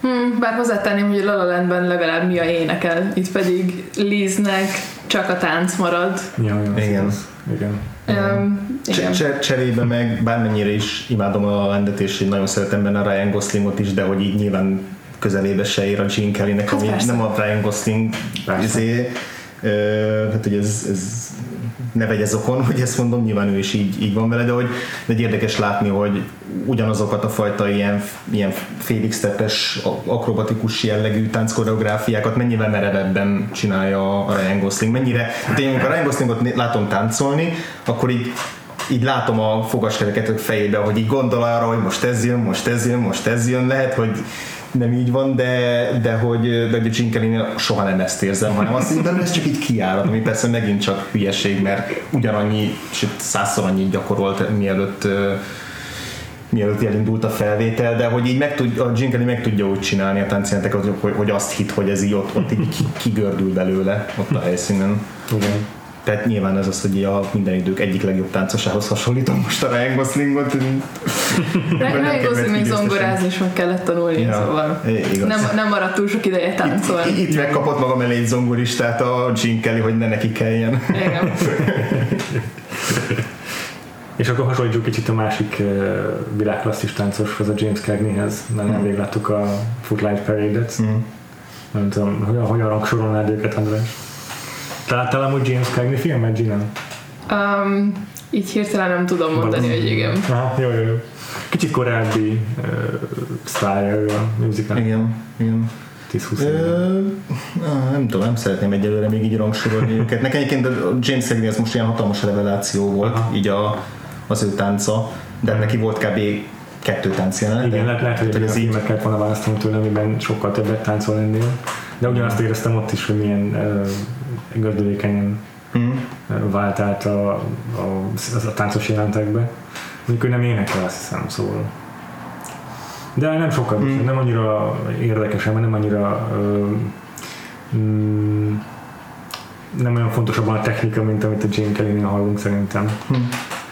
Hmm, bár hozzátenném, hogy a La La Landben legalább Mia énekel, itt pedig Liznek csak a tánc marad. Ja, ja, igen. Az, igen. Um, igen. Cserébe meg bármennyire is imádom a Landet, és nagyon szeretem benne a Ryan Goslingot is, de hogy így nyilván közelébe se ér a Gene Kellynek, ami hát nem a Ryan Gosling izé, hát hogy ez, ez ne vegye okon, hogy ezt mondom, nyilván ő is így, így van vele, de hogy de érdekes látni, hogy ugyanazokat a fajta ilyen, ilyen félix steppes, akrobatikus jellegű tánckoreográfiákat mennyivel merevebben csinálja a Ryan Gosling, mennyire, hát én amikor a Ryan Goslingot látom táncolni, akkor így így látom a fogaskereket fejébe, hogy így gondol arra, hogy most ez jön, most ez jön, most ez jön, lehet, hogy nem így van, de, de hogy de kelly soha nem ezt érzem, hanem azt de ez csak így kiárad, ami persze megint csak hülyeség, mert ugyanannyi, sőt százszor annyit gyakorolt, mielőtt mielőtt elindult a felvétel, de hogy így meg tud, a Gene meg tudja úgy csinálni a táncjelenteket, hogy, hogy azt hit, hogy ez így ott, ott így kigördül belőle ott a helyszínen. Igen. Tehát nyilván ez az, hogy a minden idők egyik legjobb táncosához hasonlítom most a Ryan Goslingot. [LAUGHS] Ryan Gosling zongorázni is meg kellett tanulni, ja, szóval igaz. nem, nem maradt túl sok ideje táncolni. Itt, itt megkapott magam elé egy zongoristát a Gene Kelly, hogy ne neki kelljen. Igen. [LAUGHS] És akkor hasonlítjuk kicsit a másik uh, világklasszis táncoshoz, a James Cagneyhez, mert mm. nemrég láttuk a Footlight Parade-et. Mm. Nem tudom, hogyan, hogyan rangsorolnád őket, András? Te láttál amúgy James Cagney filmet, Gina? Um, így hirtelen nem tudom mondani, hogy igen. Aha, jó, jó, jó. Kicsit korábbi uh, sztárja a musical. Igen, igen. 10-20 Ö, nem tudom, nem szeretném egyelőre még így rangsorolni őket. Nekem egyébként a James Cagney az most ilyen hatalmas reveláció volt, Aha. így a, az ő tánca, de neki volt kb kettő tánc jelenet. Igen, lehet, lehet hogy ez így meg kellett volna választani tőle, amiben sokkal többet táncol ennél. De ugyanazt éreztem ott is, hogy milyen uh, gördülékenyen mm. vált át a, a, a, a táncos jelentekbe. Mondjuk ő nem énekel, azt hiszem, szóval. De nem sokkal, mm. nem annyira érdekes, mert nem annyira mm, nem olyan fontos abban a technika, mint amit a Jane Kelly-nél hallunk szerintem. Mm.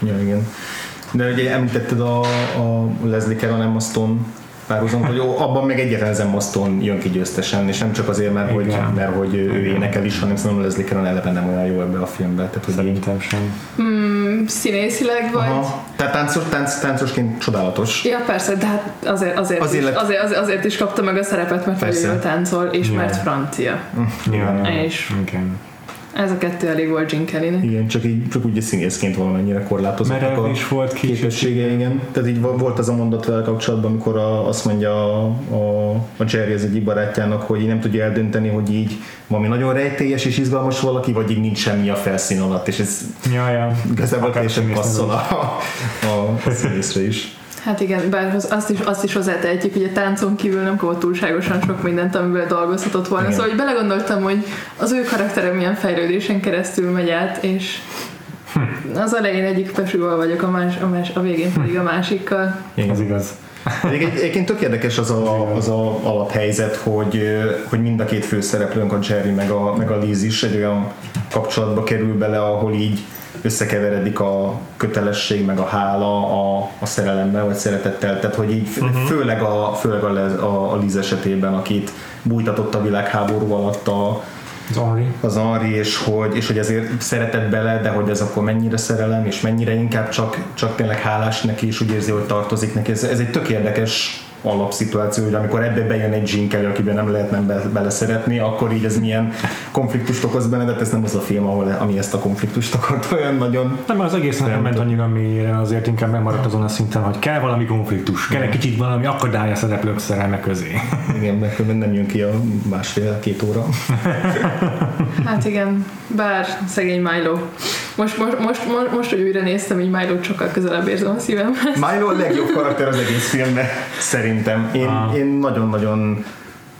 Ja, igen. De ugye említetted a, a Leslie Caron Emma Stone párhuzam, hogy abban meg egyetlen Emma Stone jön ki győztesen, és nem csak azért, mert, hogy, mert hogy ő énekel is, hanem szerintem Leslie Caron eleve nem olyan jó ebbe a filmbe. Tehát, hogy Szerintem sem. Hmm, színészileg vagy? Aha. Tehát táncos, tánc, táncosként csodálatos. Ja persze, de hát azért, azért, azért, is, lett... azért, azért, azért is kapta meg a szerepet, mert ő táncol, és yeah. mert francia. Yeah. És Igen. Ez a kettő elég volt Gene kelly Igen, csak így csak úgy színészként valamennyire korlátozott. Mert a is volt képessége, igen. Tehát így volt az a mondat vele kapcsolatban, amikor a, azt mondja a, a, a Jerry az egyik barátjának, hogy így nem tudja eldönteni, hogy így valami nagyon rejtélyes és izgalmas valaki, vagy így nincs semmi a felszín alatt, és ez ja, ja. igazából teljesen passzol a, a, a színészre is. Hát igen, bár azt is, azt is hozzátehetjük, hogy a táncon kívül nem kapott túlságosan sok mindent, amivel dolgozhatott volna. Igen. Szóval hogy belegondoltam, hogy az ő karaktere milyen fejlődésen keresztül megy át, és hm. az elején egyik pesúval vagyok, a, más, a, más, a végén pedig a másikkal. Igen, az igaz. Egyébként tök érdekes az a, az a alaphelyzet, hogy, hogy mind a két főszereplőnk, a Jerry meg a, meg a Liz is egy olyan kapcsolatba kerül bele, ahol így összekeveredik a kötelesség meg a hála a, a szerelemmel vagy szeretettel, tehát hogy így uh-huh. főleg, a, főleg a, a, a Liz esetében, akit bújtatott a világháború alatt a, az Henri. Az Henri, és hogy, és hogy ezért szeretett bele, de hogy ez akkor mennyire szerelem, és mennyire inkább csak, csak tényleg hálás neki, és úgy érzi, hogy tartozik neki. Ez, ez egy tök érdekes alapszituáció, hogy amikor ebbe bejön egy Gene Kelly, akiben nem lehet nem be, beleszeretni, akkor így ez milyen konfliktust okoz benne, de ez nem az a film, ahol, ami ezt a konfliktust akart olyan nagyon. Nem, az egész nem ment annyira mélyre, azért inkább megmaradt azon a szinten, hogy kell valami konfliktus, kell egy kicsit valami akadály a szereplők szerelme közé. [LAUGHS] Igen, mert nem jön ki a másfél-két óra. [LAUGHS] Hát igen, bár szegény Milo. Most, most, most, most, most hogy újra néztem, így Milo sokkal közelebb érzem a szívem. Milo a legjobb karakter az egész filmben, szerintem. [LAUGHS] Én, ah. én nagyon-nagyon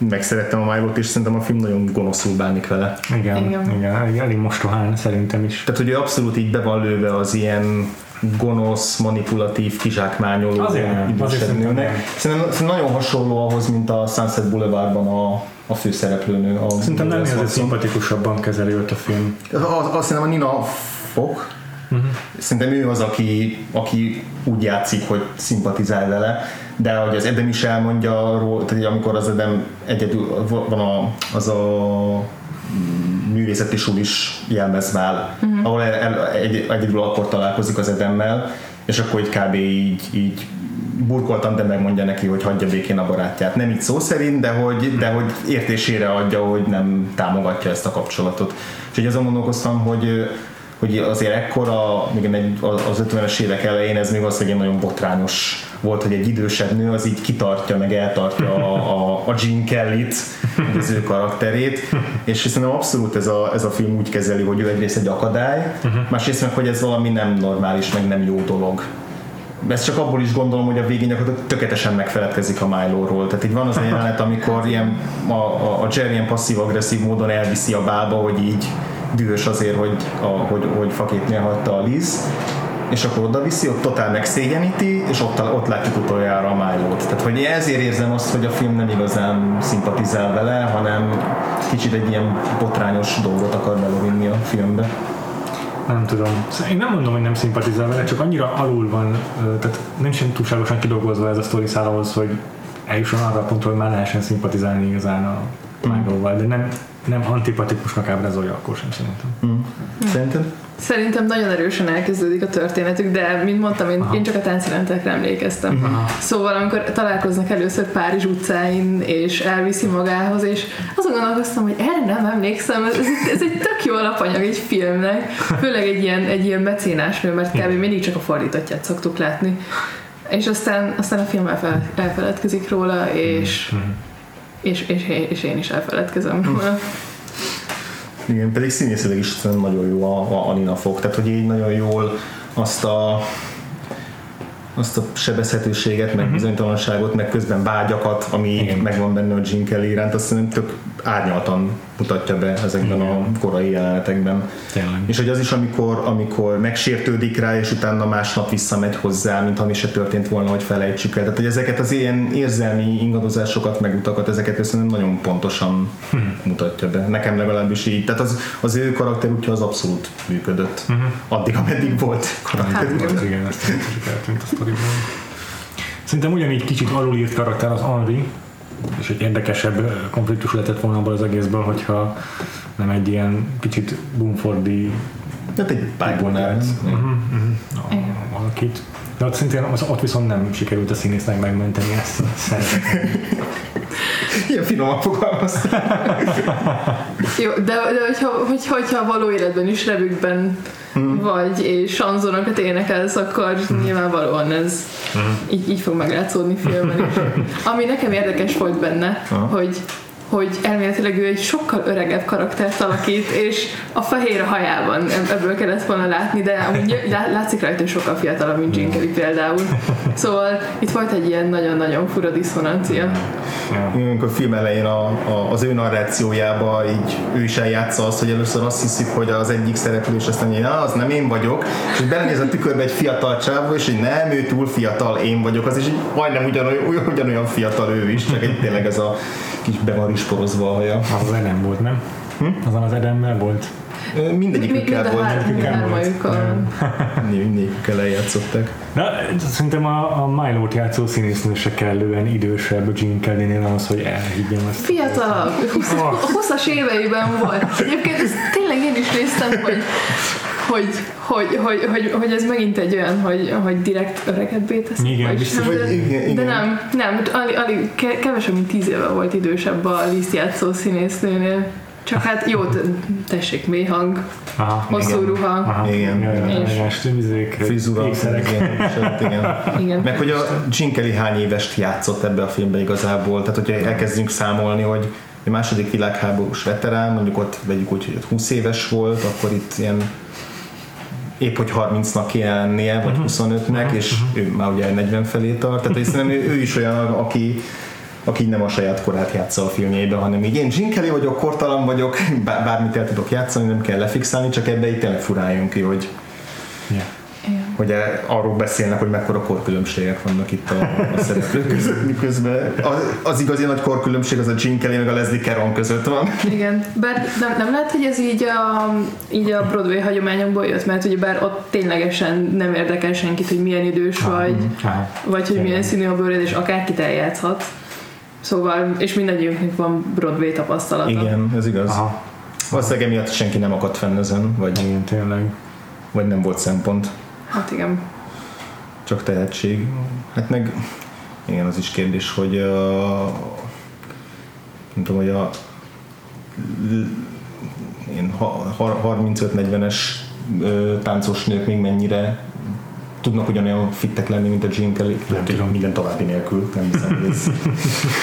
megszerettem a Milo-t, és szerintem a film nagyon gonoszul bánik vele. Igen, igen, igen elég mostohán szerintem is. Tehát, hogy ő abszolút így be van lőve az ilyen gonosz, manipulatív, kizsákmányoló idősebb nőnek. Szerintem, szerintem nagyon hasonló ahhoz, mint a Sunset Boulevardban a, a főszereplőnő. A Szerintem nem ez szimpatikusabban kezeli őt a film. Azt hiszem a Nina Fok, Uh-huh. Szerintem ő az, aki, aki úgy játszik, hogy szimpatizál vele, de hogy az Edem is elmondja tehát amikor az Edem egyedül van a, az a művészeti sulis jelmezvál, uh-huh. ahol el, el, egy, egyedül akkor találkozik az Edemmel, és akkor így kb. így, így burkoltam, de megmondja neki, hogy hagyja békén a barátját. Nem így szó szerint, de hogy, de hogy értésére adja, hogy nem támogatja ezt a kapcsolatot. És így azon gondolkoztam, hogy hogy azért ekkora, egy, az 50-es évek elején ez még valószínűleg nagyon botrányos volt, hogy egy idősebb nő az így kitartja, meg eltartja a, a, a Gene Kelly-t, az ő karakterét, és szerintem abszolút ez a, ez a film úgy kezeli, hogy ő egyrészt egy akadály, uh-huh. másrészt meg, hogy ez valami nem normális, meg nem jó dolog ezt csak abból is gondolom, hogy a végén gyakorlatilag tökéletesen megfeledkezik a Milo-ról. Tehát itt van az a jelenet, amikor ilyen, a, a, a Jerry ilyen passzív-agresszív módon elviszi a bába, hogy így dühös azért, hogy, a, hogy, hogy faképnél hagyta a Liz, és akkor oda viszi, ott totál megszégyeníti, és ott, ott látjuk utoljára a Milo-t. Tehát, hogy ezért érzem azt, hogy a film nem igazán szimpatizál vele, hanem kicsit egy ilyen botrányos dolgot akar belevinni a filmbe. nem tudom. Szóval Én nem mondom, hogy nem szimpatizál vele, csak annyira alul van, tehát nem sem túlságosan kidolgozva ez a sztori ahhoz, hogy eljusson arra a pontra, hogy már lehessen szimpatizálni igazán a Marvel-val, de nem, nem antipatikusnak ábrázolja akkor sem szerintem. Mm. Szerintem? Szerintem nagyon erősen elkezdődik a történetük, de mint mondtam, én, én csak a táncjelentekre emlékeztem. Aha. Szóval amikor találkoznak először Párizs utcáin, és elviszi magához, és azon gondolkoztam, hogy erre nem emlékszem, ez, ez, egy tök jó alapanyag egy filmnek, főleg egy ilyen, egy ilyen mecénásnő, mert kb. mindig csak a fordítottját szoktuk látni. És aztán, aztán a film elfel, elfeledkezik róla, és, és, és, és én is elfeledkezem róla. Igen, pedig színészileg is nagyon jó a, a Anina fog, tehát hogy így nagyon jól azt a azt a sebezhetőséget, meg bizonytalanságot, meg közben vágyakat, ami Igen. megvan benne a Gene Kelly iránt, azt szerintem tök árnyaltan mutatja be ezekben a korai jelenetekben. Tényleg. És hogy az is, amikor, amikor megsértődik rá, és utána másnap visszamegy hozzá, mint ami se történt volna, hogy felejtsük el. Tehát, hogy ezeket az ilyen érzelmi ingadozásokat, meg utakat, ezeket szerintem nagyon pontosan mutatja be. Nekem legalábbis így. Tehát az, az ő karakterútja az abszolút működött. Addig, ameddig volt karakterútja. Az igen, ezt is a sztoriban. Szerintem ugyanígy kicsit alulírt karakter az Henri, és egy érdekesebb konfliktus lehetett volna abból az egészből, hogyha nem egy ilyen kicsit Bumfordi Tehát egy pálybolnál. Igen. valakit. De ott szintén az, ott viszont nem sikerült a színésznek megmenteni ezt a szerepet. [LAUGHS] Ilyen finoman fogalmaz. Jó, de, de hogyha, hogy, hogyha való életben is revükben vagy, és sanzonokat énekelsz, akkor nyilvánvalóan ez így, így fog meglátszódni filmben is. [LAUGHS] Ami nekem érdekes volt benne, Aha. hogy hogy elméletileg ő egy sokkal öregebb karaktert alakít, és a fehér hajában ebb- ebből kellett volna látni, de amúgy látszik rajta, hogy sokkal fiatalabb, mint Gene Kelly például. Szóval itt volt egy ilyen nagyon-nagyon fura diszonancia. Amikor a film elején a, a, az ő narrációjába így ő is eljátsza azt, hogy először azt hiszik, hogy az egyik szereplő, és aztán mondja, "Á, az nem én vagyok, és belenéz a tükörbe egy fiatal csávó, és hogy nem, ő túl fiatal, én vagyok, az is így majdnem ugyanolyan, ugyan- ugyanolyan fiatal ő is, csak egy tényleg ez a kis be van risporozva a haja. Az az Eden volt, nem? Azon az Edemmel volt? Mindegyikükkel mind a volt, mind a mindegyikükkel volt. a- mindegyikükkel eljátszottak. Na, szerintem a, a Milo-t játszó színésznő se kellően idősebb Gene Kelly-nél ahhoz, hogy elhiggyem ezt. Fiatalabb, 20, Ah. a 20-as éveiben volt. Egyébként ezt tényleg én is néztem, hogy hogy, hogy, hogy, hogy, hogy ez megint egy olyan, hogy, hogy direkt öregebbé teszik. Igen, vagy biztos, hogy igen, igen. de nem, nem, alig, alig, ke- kevesebb, mint tíz éve volt idősebb a Liszt játszó színésznőnél. Csak hát jó, tessék, mély hang, Aha. hosszú Igen. ruha. Aha. Igen. Stimizék, Frizura, ékszerek. igen, igen. Igen. Meg hogy a Gene Kelly hány évest játszott ebbe a filmbe igazából, tehát hogyha elkezdünk számolni, hogy a második világháborús veterán, mondjuk ott vegyük úgy, hogy ott 20 éves volt, akkor itt ilyen épp hogy 30-nak kéne lennie, vagy 25-nek, és ő már ugye 40 felé tart, tehát szerintem ő, ő is olyan, aki aki nem a saját korát játsza a filmjeiben, hanem így én Kelly vagyok, kortalan vagyok, bár, bármit el tudok játszani, nem kell lefixálni, csak ebbe itt tényleg ki, hogy. Igen. hogy e- arról beszélnek, hogy mekkora korkülönbségek vannak itt a, a szereplők között, miközben az, az igazi nagy korkülönbség az a Gene Kelly meg a Leslie Caron között van. Igen, bár nem, nem lehet, hogy ez így a, így a Broadway hagyományokból jött, mert ugye bár ott ténylegesen nem érdekel senkit, hogy milyen idős vagy, vagy hogy milyen színű a bőröd, és akárkit eljátszhat. Szóval, és mindegyikünknek van Broadway tapasztalata. Igen, ez igaz. Aha. Valószínűleg emiatt senki nem akadt fenn ezen, vagy, Igen, tényleg. vagy nem volt szempont, Hát igen. csak tehetség. Hát meg, igen, az is kérdés, hogy a, nem tudom, hogy a én ha- ha- 35-40-es ö, táncos nők még mennyire tudnak ugyanolyan fittek lenni, mint a Gene Kelly. Lehet, hogy tudom. minden további nélkül. Nem hiszem, hogy ez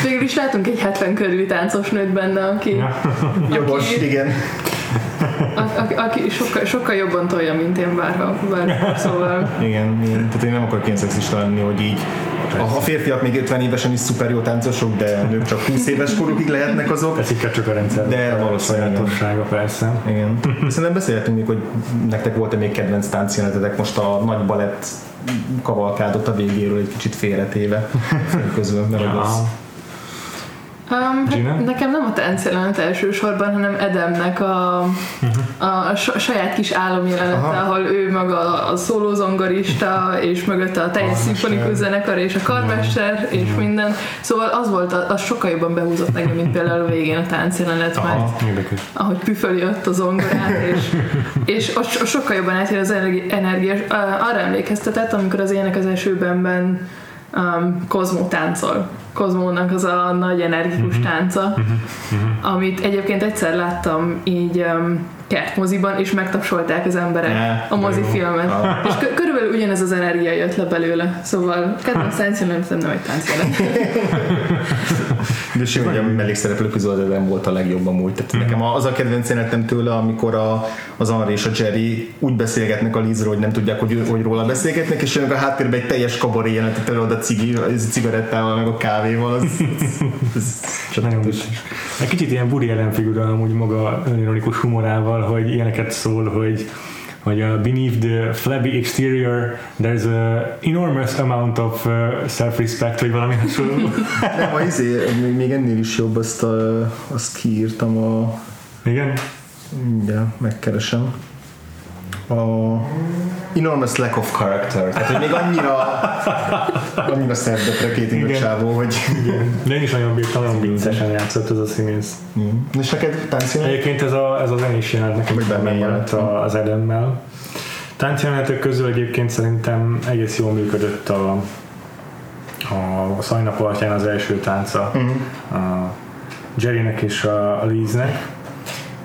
Végül is látunk egy 70 körüli táncos nőt benne, aki, Ja. jogos. Aki- Igen. A, aki, aki sokkal, sokkal jobban tolja, mint én bárha. Bár, szóval Igen, igen. Tehát én nem akarok ilyen szexista lenni, hogy így a, a férfiak még 50 évesen is szuper jó táncosok, de nők csak 20 éves korukig lehetnek azok. Teszik csak a rendszer. De valószínűleg sajátossága persze. Igen. Szerintem beszélhetünk még, hogy nektek volt-e még kedvenc táncjelenetetek most a nagy balett kavalkádot a végéről egy kicsit félretéve közül, mert hogy az, Um, Gina? hát nekem nem a táncjelenet elsősorban, hanem Edemnek a, a sa- saját kis álomjelenete, Aha. ahol ő maga a szólózongorista, és mögötte a teljes szimfonikus zenekar, és a karmester, és minden. Szóval az volt, az sokkal jobban behúzott engem, mint például a végén a táncjelenet, mert Aha, ahogy püföli ott a zongorát, és, [LAUGHS] és so- sokkal jobban átjön az energi- energia. Ö, Arra emlékeztetett, amikor az ének az esőbenben um, Kozmó táncol. Kozmónak az a nagy energikus Mhm. tánca, amit egyébként egyszer láttam így um, kertmoziban, és megtapsolták az emberek Ne, a mozifilmet. Ah. És kö- körülbelül ugyanez az energia jött le belőle. Szóval kedvenc táncjelenetem nem egy táncjelenet. De simán, hogy a mellékszereplő epizód nem volt a legjobb amúgy. Tehát Mhm. nekem az a kedvenc jelenetem tőle, amikor a, az Henry és a Jerry úgy beszélgetnek a Lizról, hogy nem tudják, hogy, hogy róla beszélgetnek, és jönnek a háttérben egy teljes kabaré jelenetet előad a cigi, a cigarettával, meg a kávéval. Az, [LAUGHS] az, az Nagyon vicces. Egy kicsit ilyen Woody Allen figura amúgy maga önironikus humorával, hogy ilyeneket szól, hogy hogy uh, beneath the flabby exterior there's a enormous amount of uh, self-respect, vagy valami hasonló. [LAUGHS] Nem, a izé, még, még ennél is jobb, azt, a, azt kiírtam a... Igen? Mindjárt megkeresem. A enormous lack of character. Tehát, hogy még annyira annyira self-deprecating a Igen. csávó, hogy... Igen. De én is nagyon bírtam, nagyon viccesen játszott ez a színész. Mm. És neked táncjelenet? Egyébként ez a, ez a zenés jelenet nekem a- az Edemmel. Táncjelenetek közül egyébként szerintem egész jól működött a, a alattján az első tánca Mm. a Jerrynek és a, a Liznek.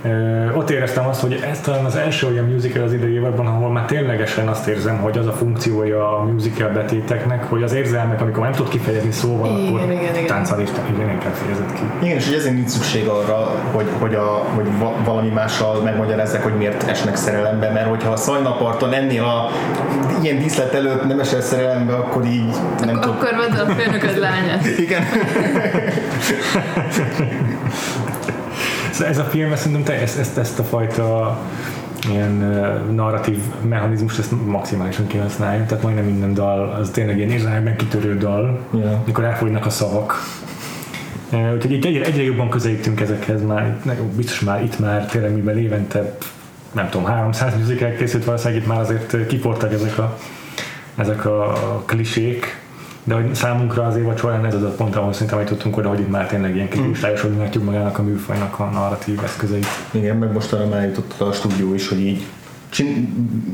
Ö, ott éreztem azt, hogy ez talán az első olyan musical az idei évadban, ahol már ténylegesen azt érzem, hogy az a funkciója a musical betéteknek, hogy az érzelmek, amikor nem tud kifejezni szóval, Igen, akkor igen, tánccal is igen, inkább fejezett ki. Igen, és hogy ezért nincs szükség arra, hogy, hogy, a, hogy va- valami mással megmagyarázzák, hogy miért esnek szerelembe, mert hogyha a szajnaparton ennél a ilyen díszlet előtt nem esel szerelembe, akkor így nem tudom. Akkor vedd a főnököd lányát. Igen. [LAUGHS] [LAUGHS] Ez a film, szerintem te, ezt, ezt, ezt a fajta ilyen uh, narratív mechanizmust ezt maximálisan kihasználja, tehát majdnem minden dal az tényleg ilyen érzelmekben kitörő dal, Ja. mikor elfogynak a szavak. Uh, úgyhogy itt egyre, egyre jobban közelítünk ezekhez már, nagyon biztos már itt már tényleg mivel évente nem tudom, 300 musical készült valószínűleg itt már azért kiportak ezek a, ezek a klisék, de hogy számunkra az évad során ez az a pont, ahol szerintem eljutottunk oda, hogy itt már tényleg ilyen kristályosodni látjuk magának a műfajnak a narratív eszközeit. Igen, meg most arra már jutott a stúdió is, hogy így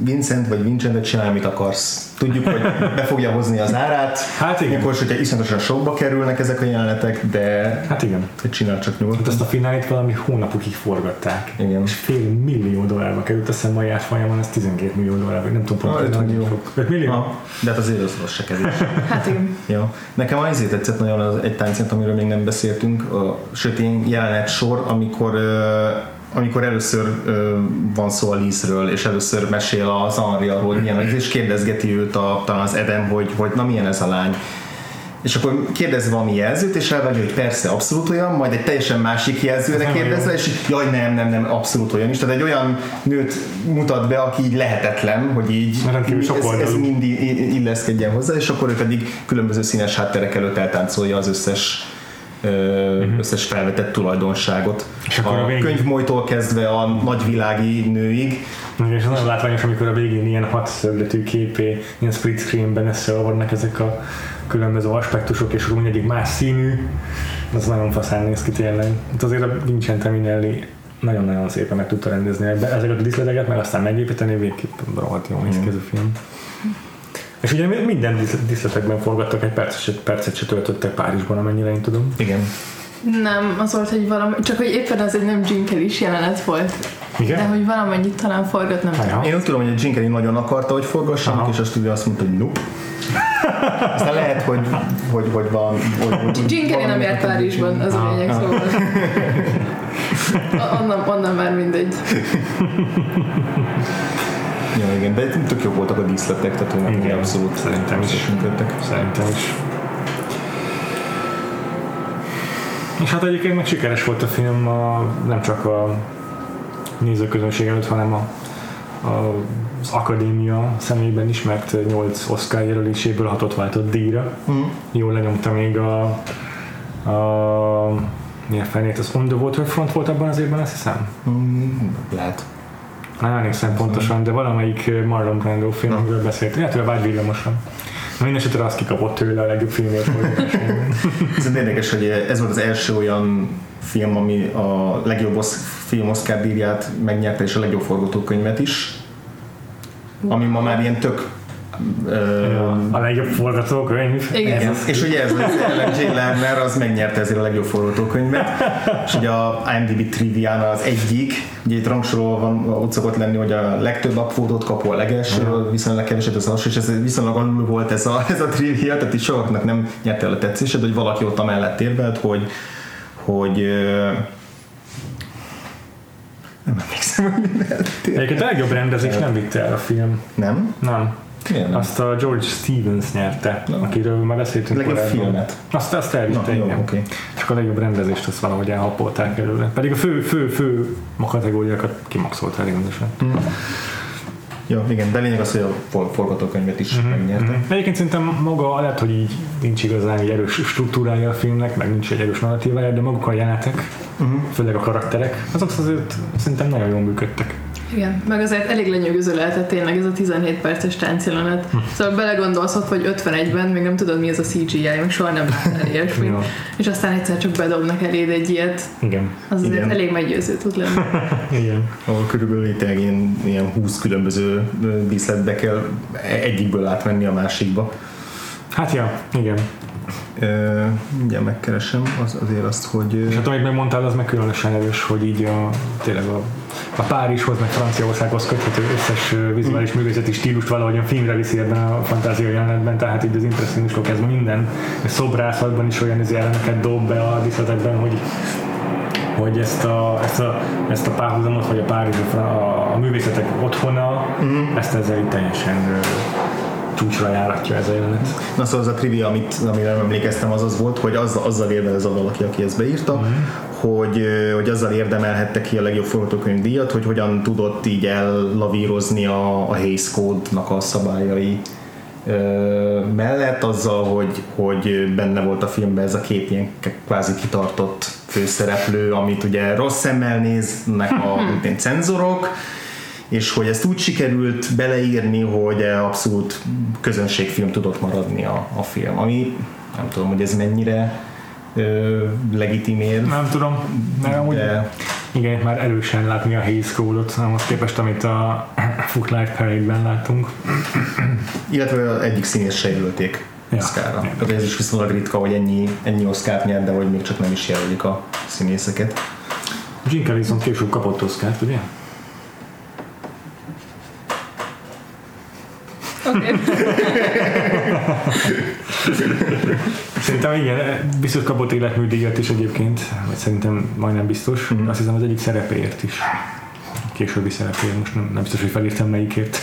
Vincent vagy Vincentet csinálj, amit akarsz. Tudjuk, hogy be fogja hozni az árát. Hát igen. Akkor is, hogyha iszonyatosan sokba kerülnek ezek a jelenetek, de Hát igen. hogy csinál csak Hát nyugodtan. azt a finálét valami hónapokig forgatták. Igen. És fél millió dollárba került, azt hiszem mai ásványában ez 12 millió dollár, vagy nem tudom Ah, pontosan. öt nagyon millió. sok. 5 millió? Ha, de hát azért az, az se kevés. [LAUGHS] Hát igen. Ja. Nekem azért tetszett nagyon az egy táncját, amiről még nem beszéltünk, a sötén jelenet sor, amikor ö, amikor először ö, van szó a Lizről, és először mesél az Henri arról, hogy milyen, az, és kérdezgeti őt a, talán az Edem, hogy, hogy na milyen ez a lány. És akkor kérdez valami jelzőt, és elvágja, hogy persze, abszolút olyan, majd egy teljesen másik jelzőre nem kérdezve, és jaj, nem, nem, nem, abszolút olyan is. Tehát egy olyan nőt mutat be, aki így lehetetlen, hogy így ez, ez mind illeszkedjen hozzá, és akkor ő pedig különböző színes hátterek előtt eltáncolja az összes ö, összes felvetett tulajdonságot. Mhm. És akkor a a végén- könyvmolytól kezdve a nagyvilági nőig. És nagyon látványos, amikor a végén ilyen hat szögletű képé, ilyen split screenben összeolvadnak ezek a különböző aspektusok, és akkor mindegyik más színű, az nagyon faszán néz ki tényleg. Itt azért a Vincente Minelli nagyon-nagyon szépen meg tudta rendezni ezeket a diszleteket, meg aztán megépíteni, végképp rohadt jól néz ki ez a film. És ugye minden diszletekben forgattak, egy percet, percet se töltöttek Párizsban, amennyire én tudom. Igen. Nem, az volt, hogy valami, csak hogy éppen az egy nem is jelenet volt. Igen? De hogy valamennyit talán forgat, nem tudom. Én úgy tudom, hogy a Kelly nagyon akarta, hogy forgassanak, Aha. és a stúdió azt mondta, hogy nope. [LAUGHS] Aztán lehet, hogy, hogy, hogy van... Hogy, hogy Carrey nem járt Párizsban, az a lényeg, szóval. [LAUGHS] Onnan, onnan már mindegy. [LAUGHS] Ja, igen, de tök jók voltak a díszletek, tehát hogy nekem Igen, abszolút szerintem is. működtek. Szerintem is. És hát egyébként meg sikeres volt a film a, nem csak a nézőközönség előtt, hanem a, a, az akadémia személyében is, mert 8 Oscar jelöléséből hatot váltott díjra. Mm. Jól lenyomta még a A, milyen fenét, az On the Waterfront volt abban az évben, azt hiszem? Mm, lehet. Nem emlékszem pontosan, de valamelyik Marlon Brando film, amiről beszélt, illetve Vágy villamosan. Mindenesetre azt kikapott tőle a legjobb filmért. [LAUGHS] Ez érdekes, hogy ez volt az első olyan film, ami a legjobb osz, film Oscar díját megnyerte, és a legjobb forgatókönyvet is. Ami ma már ilyen tök a legjobb forgatókönyv. Igen. Igen. És ugye ez az Ellen J. Lerner az megnyerte ezért a legjobb forgatókönyvet, és ugye a IMDb trivián az egyik, ugye itt rangsorolva van, ott szokott lenni, hogy a legtöbb upvotot kapó a legelsőről, viszonylag keveset az alsó, és ez viszonylag alul volt ez a, [LAUGHS] ez a trivia, tehát itt sokaknak nem nyerte el a tetszésed, hogy valaki ott amellett érvelt, hogy hogy nem emlékszem, hogy mi. Egyébként a legjobb rendezés nem vitte el a film. Nem? Nem. Milyen? Azt a George Stevens nyerte, Na. akiről már beszéltünk Legjobb korábban. filmet. Azt, azt elvitte, jó, igen. oké. Csak a legjobb rendezést azt valahogy elhappolták előle. Pedig a fő, fő, fő kategóriákat kimaxolták rendesen. Jó, igen, de lényeg az, hogy a for- forgatókönyvet is megnyerte. Mhm. Egyébként szerintem maga lehet, hogy így nincs igazán egy erős struktúrája a filmnek, meg nincs egy erős narratívája, de maguk a jelenetek, Uh-huh. főleg a karakterek, azok azért szerintem nagyon jól működtek. Igen, meg azért elég lenyűgöző lehetett tényleg ez a 17 perces táncjelenet. Hm. Szóval belegondolsz ott, hogy 51-ben még nem tudod mi ez a CGI, meg soha nem láttál [LAUGHS] ilyesmi. Jó. És aztán egyszer csak bedobnak eléd egy ilyet, Igen. az azért Igen. elég meggyőző tud lenni. [LAUGHS] Igen. ahol körülbelül tényleg ilyen, ilyen 20 különböző díszletbe kell egyikből átmenni a másikba. Hát ja, igen. Ö, Mindjárt megkeresem az, azért azt, hogy... És hát amit megmondtál, az meg különösen erős, hogy így a, tényleg a, a Párizshoz, meg Franciaországhoz köthető összes vizuális művészeti stílust valahogyan filmre viszi ebben a fantázia jelenetben, tehát így az impresszionistól kezdve minden szobrászatban is olyan elemeket dob be a díszletekben, hogy hogy ezt a, ezt a, ezt a párhuzamot, vagy a Párizs, a, a, művészetek otthona, mm. ezt ezzel így teljesen csúcsra járatja ez a jelenet. Na szóval az a trivia, amit, amire nem emlékeztem, az az volt, hogy az, azzal érvel ez a valaki, aki ezt beírta, Mhm. hogy, hogy azzal érdemelhette ki a legjobb forgatókönyv díjat, hogy hogyan tudott így ellavírozni a, a Hays Code-nak a szabályai ö, mellett azzal, hogy, hogy benne volt a filmben ez a két ilyen kvázi kitartott főszereplő, amit ugye rossz szemmel néznek a úgynevezett cenzorok, és hogy ezt úgy sikerült beleírni, hogy abszolút közönségfilm tudott maradni a, a film, ami nem tudom, hogy ez mennyire ö, legitim Nem tudom, mert amúgy de igen, már erősen látni a Hays Code-ot, ahhoz képest, amit a [CLEARS THROAT] Footlight Parade-ben láttunk. illetve egyik színész se jelölték Ja. Tehát ez is viszonylag ritka, hogy ennyi, ennyi Oscar nyer, de hogy még csak nem is jelölik a színészeket. Jim Carrey viszont később kapott Oscar-t, ugye? [LAUGHS] Szerintem igen, biztos kapott életműdíjat is egyébként, vagy szerintem majdnem biztos. Mhm. Azt hiszem az egyik szerepéért is. Későbbi szerepéért, most nem, nem biztos, hogy felírtam melyikért.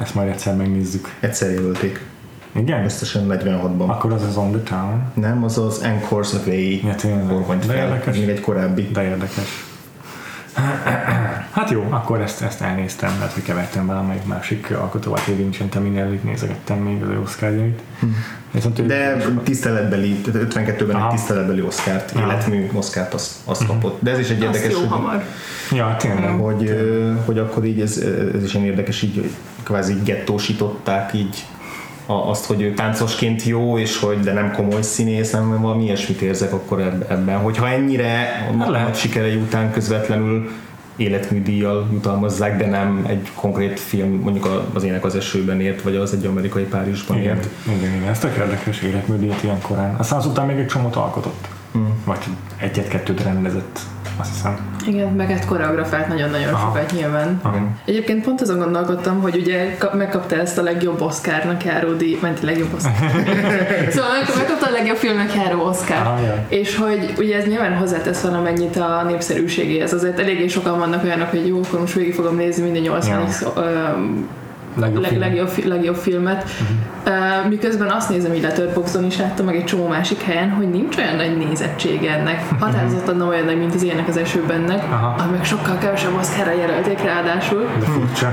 Ezt majd egyszer megnézzük. Egyszer jelölték, Igen? összesen 46-ban. Akkor az az On the Town. Nem, az az Encores of A. Ja, tényleg. Volt fel, még egy korábbi. De érdekes. Hát jó, akkor ezt, ezt elnéztem, lehet, hogy kevertem valamelyik másik alkotóval, hogy Vincente Minellit nézegettem még az ő- Hm. De tiszteletbeli, tehát 52-ben Aha. egy tiszteletbeli Oscárt, Aha. életmű Oscárt azt, azt kapott. De ez is egy érdekes, jó hogy, hamar. Ja, tényleg. hogy, hogy akkor így ez, ez is ilyen érdekes, így hogy kvázi gettósították így a, azt, hogy ő táncosként jó, és hogy de nem komoly színész, nem valami ilyesmit érzek akkor eb- ebben. Hogyha ennyire a Hát lehet. nagy sikerei után közvetlenül életműdíjjal jutalmazzák, de nem egy konkrét film, mondjuk a- az Ének az esőben ért, vagy az egy amerikai Párizsban Igen, ért. igen, igen, ez tök érdekes életműdíjat ilyen korán. Aztán azután még egy csomót alkotott. Hmm. Vagy egyet-kettőt rendezett, azt hiszem. Igen, meg hát koreografált nagyon-nagyon Aha. sokat nyilván. Aha. Egyébként pont azon gondolkodtam, hogy ugye kap- megkapta ezt a legjobb Oscarnak járó díj, ment a legjobb Oscar. [LAUGHS] szóval meg- megkapta a legjobb filmnek járó Oscar. Aha, ja. És hogy ugye ez nyilván hozzátesz valamennyit a népszerűségéhez. Azért eléggé sokan vannak olyanok, hogy jó, akkor most végig fogom nézni minden 80 Ja. Legjobb leg, film. legjobb, legjobb filmet. Uh, miközben azt nézem így Letterboxdon is láttam, meg egy csomó másik helyen, hogy nincs olyan nagy nézettsége ennek. Határozottan nem olyan nagy, mint az ilyenek az esőbennek, Aha. ami meg sokkal kevesebb Oscarra jelölték ráadásul. De furcsa.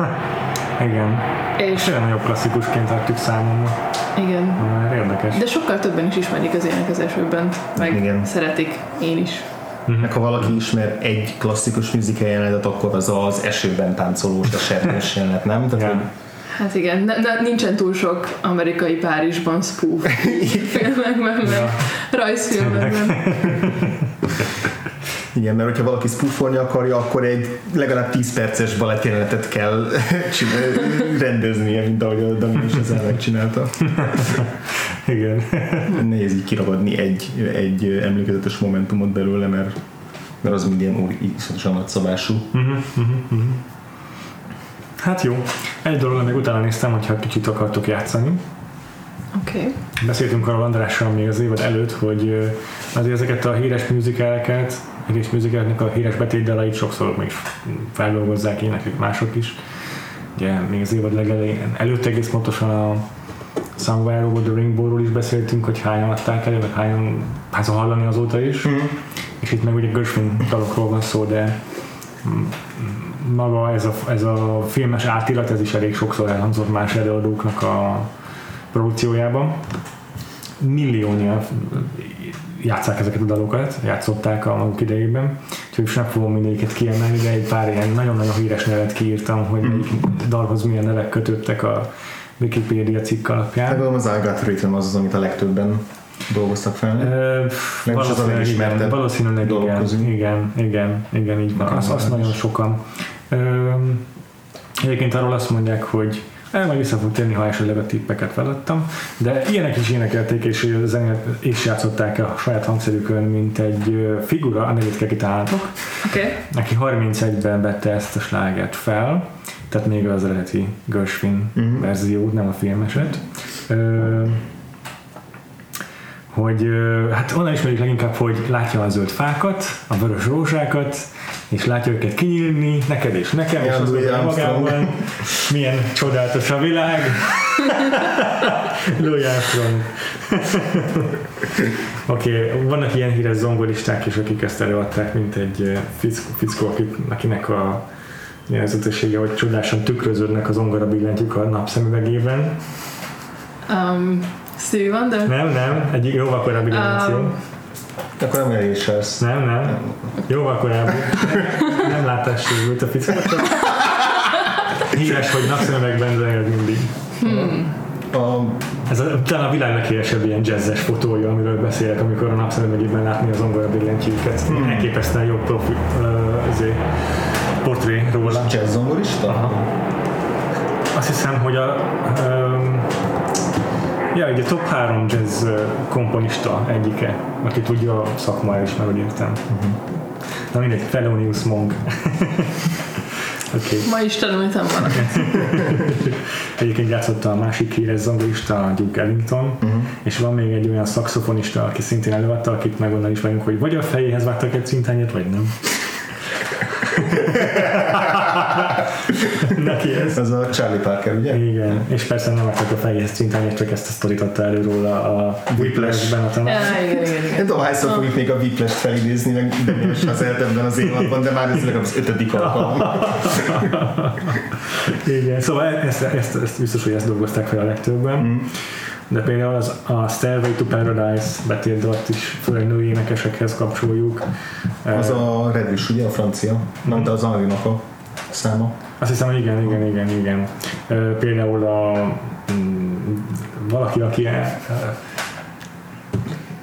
[LAUGHS] Igen. És Tényleg nagyobb klasszikusként adtuk számomra. igen, Már érdekes. de sokkal többen is ismerik az énekezésükben, meg Igen. szeretik, én is. Meg ha valaki ismer egy klasszikus musical jelenetet, akkor az az esőben táncolós, a sertés jelenet, nem? Tehát, Ja. Hát igen, de, de nincsen túl sok amerikai Párizsban spoof filmekben, meg rajzfilmekben. Igen, mert hogyha valaki spoofolni akarja, akkor egy legalább 10 perces balettjelenetet kell [LAUGHS] rendeznie, mint ahogy a Dani is ezzel megcsinálta. Igen. Nehéz így kiragadni egy, egy emlékezetes momentumot belőle, mert, mert az mind ilyen úr iszonyatosan nagyszabású. Hát jó. Egy dolog, még utána néztem, hogyha kicsit akartok játszani. Oké. Okay. Beszéltünk arról Andrással még az évad előtt, hogy azért ezeket a híres musicaleket, híres musicaleknek a híres betétdalait sokszor még feldolgozzák éneklik mások is. Ugye még az évad legelején előtt egész pontosan a Somewhere Over the Rainbow-ról is beszéltünk, hogy hányan adták elő, meg hányan hányszor hallani azóta is. Mm. És itt meg ugye Gershwin dalokról van szó, de mm, maga ez a, ez a filmes átirat, ez is elég sokszor elhangzott más előadóknak a produkciójában. Milliónyian játszák ezeket a dalokat, játszották a maguk idejében, úgyhogy most nem fogom mindegyiket kiemelni, de egy pár ilyen nagyon-nagyon híres nevet kiírtam, hogy melyik dalhoz milyen nevek kötöttek a Wikipedia cikk alapján. Legalább az I Got Rhythm az az, amit a legtöbben dolgoztak fel. Nem is az a valószínűleg, igen, valószínűleg igen, igen, igen, igen, így van. Azt, azt nagyon sokan. Ö, egyébként arról azt mondják, hogy el majd vissza fog térni, ha esetleg a tippeket feladtam, de ilyenek is énekelték, és zenét is játszották a saját hangszerükön, mint egy figura, a nevét Oké. Okay. aki 31-ben vette ezt a slágert fel, tehát még az eredeti Gershwin Mhm. verzió, nem a filmeset. Ö, hogy hát onnan ismerjük leginkább, hogy látja a zöld fákat, a vörös rózsákat, és látja őket kinyílni, neked és nekem, és Ilyen az Louis mondja Armstrong. magában, milyen csodálatos a világ. [LAUGHS] Louis Armstrong. Oké, okay, vannak ilyen híres zongoristák is, akik ezt előadták, mint egy ö, fickó, fickó akinek a jelzetessége, hogy csodásan tükröződnek az zongora billentyűk a napszemüvegében. Um, Stevie Wonder? Nem, nem, egy jóval korábbi generáció. Um, Akkor nem elég se ez. Nem, nem. Jóval korábbi. Nem látássérült a fickót. Híres, hogy napszemüvegben zenéled mindig. A, Ez a, talán a világ leghíresebb ilyen jazzes fotója, amiről beszélek, amikor a napszemüvegében látni az zongora billentyűket. Hmm. Elképesztően jó profi, uh, azért, portré róla. jazz zongorista? Aha. Azt hiszem, hogy a um, ja, ugye top 3 jazz komponista egyike, aki tudja a szakmája is, úgy értem. Uh-huh. Na mindegy, Thelonious Monk. [LAUGHS] Okay. ma is tanultam valamit. [LAUGHS] Egyébként játszotta a másik híres zongorista, a Duke Ellington, uh-huh. és van még egy olyan szaxofonista, aki szintén előadta, akit meg onnan is vagyunk, hogy vagy a fejéhez vágtak egy szintányért, vagy nem. [LAUGHS] [LAUGHS] Neki ez. Ez a Charlie Parker, ugye? Igen, és persze nem adtak a fejéhez szintányért, csak ezt a sztorit adta elő róla a Whiplash-ben a tanár. Ja, igen, igen, igen. Nem tudom, hányszor fogjuk még a Whiplash felidézni, meg az eltemben az évadban, de már ez legalább az ötödik alkalom. [LAUGHS] Igen, szóval ezt, ezt, ezt, biztos, hogy ezt dolgozták fel a legtöbben. Mm. De például az, a Stairway to Paradise betétdalt is főleg női énekesekhez kapcsoljuk. Az a Redus, ugye a francia? Nem, de az Anglinak a száma. Azt hiszem, hogy igen, igen, igen, igen. Például a mm, valaki, aki e,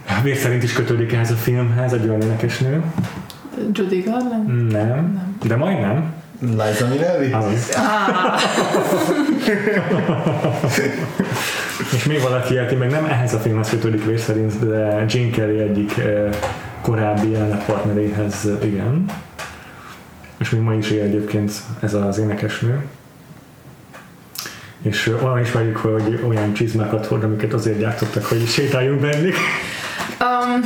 e, vér szerint is kötődik ehhez a filmhez, egy olyan énekesnő. Judy Garland? Nem, nem. de majdnem. Liza Minnelli? Az. Ah, És még valaki, aki meg nem ehhez a filmhez kötődik vér szerint, de Jane Kelly egyik korábbi jelenet partneréhez, igen. És még ma is él egyébként ez az énekesnő. És olyan ismerjük, hogy olyan csizmákat hord, amiket azért gyártottak, hogy sétáljunk bennük. um,